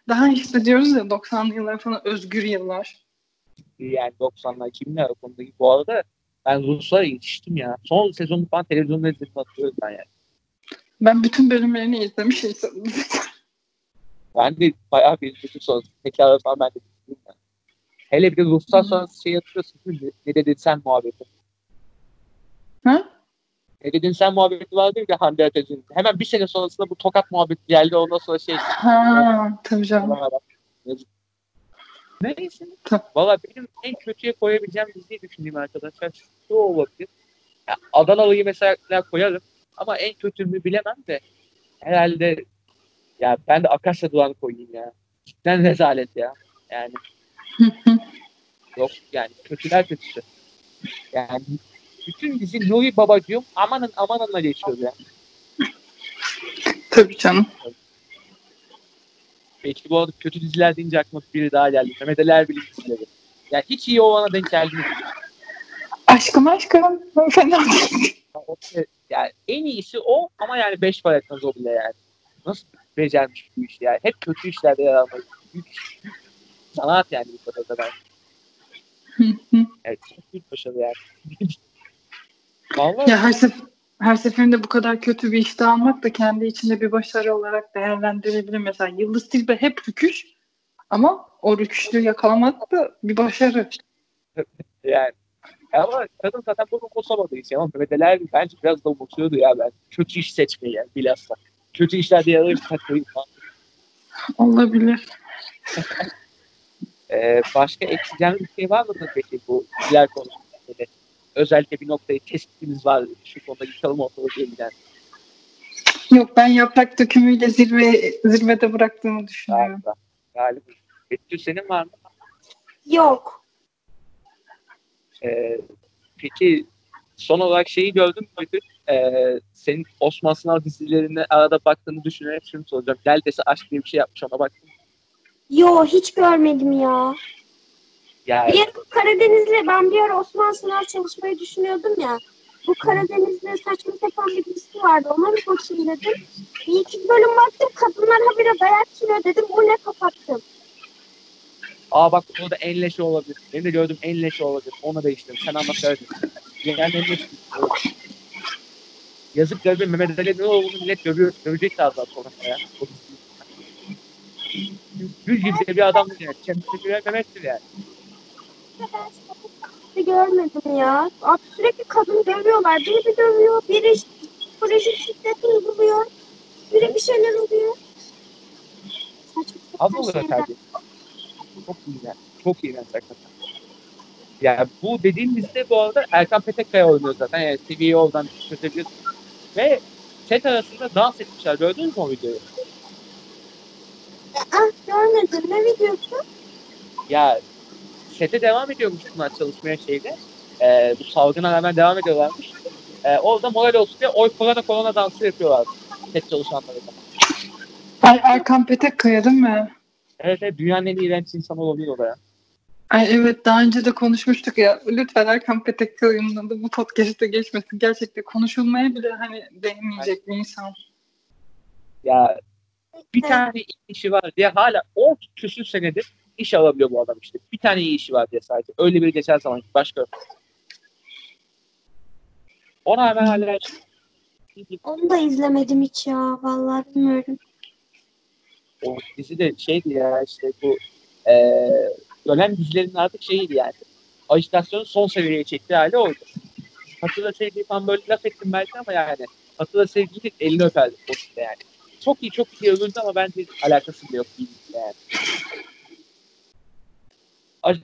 Daha işte diyoruz ya 90'lı yıllar falan özgür yıllar. Yani 90'lar 2000'ler o konudaki. Bu arada ben Ruslara yetiştim ya. Son sezonu falan televizyonda izledim hatırlıyorum ben yani. Ben bütün bölümlerini izlemiş insanım. Ben de bayağı bir izledim sonra. Tekrar falan ben de izledim yani. Hele bir de Ruslar sonrası şey hatırlıyorsun? Ne dedin sen muhabbeti. ha? Ne dedin sen muhabbeti vardı ya Hande Ateş'in. Hemen bir sene sonrasında bu tokat muhabbeti geldi. Ondan sonra şey Ha, tabii canım. Neyse. Valla benim en kötüye koyabileceğim diziyi düşündüğüm arkadaşlar şu olabilir. Ya, Adanalı'yı mesela koyarım ama en kötümü bilemem de herhalde ya ben de Akasya Duran'ı koyayım ya. Cidden rezalet ya. Yani yok yani kötüler kötüsü. Yani bütün dizi Nuri Babacığım amanın amanınla geçiyor ya. tabii canım. Peki bu arada kötü diziler deyince aklıma biri daha geldi. Mehmet Ali Erbil'in dizileri. Ya hiç iyi olana denk geldi mi? Aşkım aşkım. Fena değil. Şey- Yani en iyisi o ama yani beş para etmez o bile yani. Nasıl becermiş bu işi yani. Hep kötü işlerde yer büyük sanat yani bu kadar kadar. Evet, çok büyük başarı yani. Vallahi ya her, sef her seferinde bu kadar kötü bir işte almak da kendi içinde bir başarı olarak değerlendirilebilir. Mesela Yıldız Tilbe hep rüküş ama o rüküşlüğü yakalamak da bir başarı. yani. Ama kadın zaten bunu umursamadığı için ama Erbil bence biraz da umursuyordu ya ben. Kötü iş seçmeyi yani bilhassa. Kötü işlerde yer alayım takmayı. Olabilir. Ee, başka ekleyeceğiniz bir şey var mıdır peki bu diğer konuda? Özellikle bir noktayı tespitimiz var. Şu konuda yıkalım ortalığı diyebilen. Yok ben yaprak dökümüyle zirve zirvede bıraktığımı düşünüyorum. Galiba. Galiba. Betül senin var mı? Yok. Ee, peki son olarak şeyi gördüm mü Betül? Ee, senin Osman Sınav dizilerine arada baktığını düşünerek şunu soracağım. Neredeyse aşk diye bir şey yapmış ona baktın mı? Yo hiç görmedim ya. Yani Bir ara Karadeniz'le ben bir ara Osman Sınav çalışmayı düşünüyordum ya. Bu Karadeniz'de saçma sapan bir dizisi vardı. Ona bir bakayım dedim. Bir iki bölüm baktım. Kadınlar habire dayak yiyor dedim. Bu ne kapattım. aa bak o da en leşi olabilir. Benim de gördüğüm en leşi olabilir. Ona değiştirdim. Sen anlat söyledin. Yani en leşi. Yazık garibim Mehmet Ali ne olduğunu millet dövüyor. Dövecek daha sonra ya. Gül gibi bir adamdır yani. Kendisi bir Mehmet'tir yani. Ben hiç görmedim ya. Abi sürekli kadın dövüyorlar. Biri bir dövüyor. Biri psikolojik şiddet uyguluyor. Biri bir şeyler oluyor. Saçma Az olur tabii. Çok iyi yani. Çok iyi yani hakikaten. Ya bu dediğimizde bu arada Erkan Petekkaya oynuyor zaten. Yani seviyeyi oradan çözebiliyorsun. Ve set arasında dans etmişler. Gördünüz mü o videoyu? Ah görmedim. Ne videosu? Ya sete devam ediyormuş bunlar çalışmaya şeyde. Ee, bu salgına rağmen devam ediyorlarmış. Ee, orada moral olsun diye oy korona korona dansı yapıyorlar. Set çalışanları da. Ay Erkan Petekkaya değil mi? Evet, evet dünyanın en iğrenç insanı olabilir o da ya. Ay evet daha önce de konuşmuştuk ya. Lütfen Erkan Petekkaya'nın adı bu podcast'te geçmesin. Gerçekten konuşulmaya bile hani değmeyecek bir insan. Ya bir tane işi var diye hala 10 küsür senedir iş alabiliyor bu adam işte. Bir tane iyi işi var diye sadece. Öyle biri geçer zaman başka. Ona hemen hala Onu da izlemedim hiç ya. Vallahi bilmiyorum. o dizi de şeydi ya işte bu eee ölen dizilerin artık şeyiydi yani. Ajitasyonu son seviyeye çektiği hali oydu. Hatırla sevgili falan böyle laf ettim belki ama yani Hatırla sevgili elini öperdi o yani. Çok iyi çok iyi övüldü ama bence alakası bile yok dizide yani.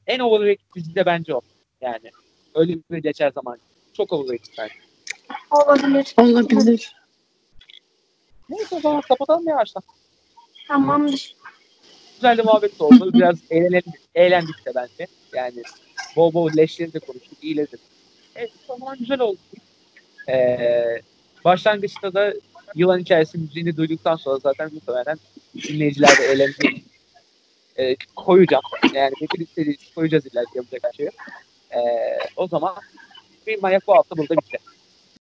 En overrated dizi de bence o. Yani öyle bir geçer zaman. Çok overrated bence. Olabilir. Olabilir. Neyse o zaman kapatalım yavaştan. Tamamdır. güzel de muhabbet oldu. Biraz eğlendik, eğlendik de bence. Yani bol bol leşleri de konuştuk, iyiledik. Evet, o zaman güzel oldu. Ee, başlangıçta da yılan hikayesi müziğini duyduktan sonra zaten muhtemelen dinleyiciler de eğlenecek. Ee, koyacağım. Yani bütün istediği koyacağız ki yapacak bir şey yok. Ee, o zaman bir manyak bu hafta burada bitti.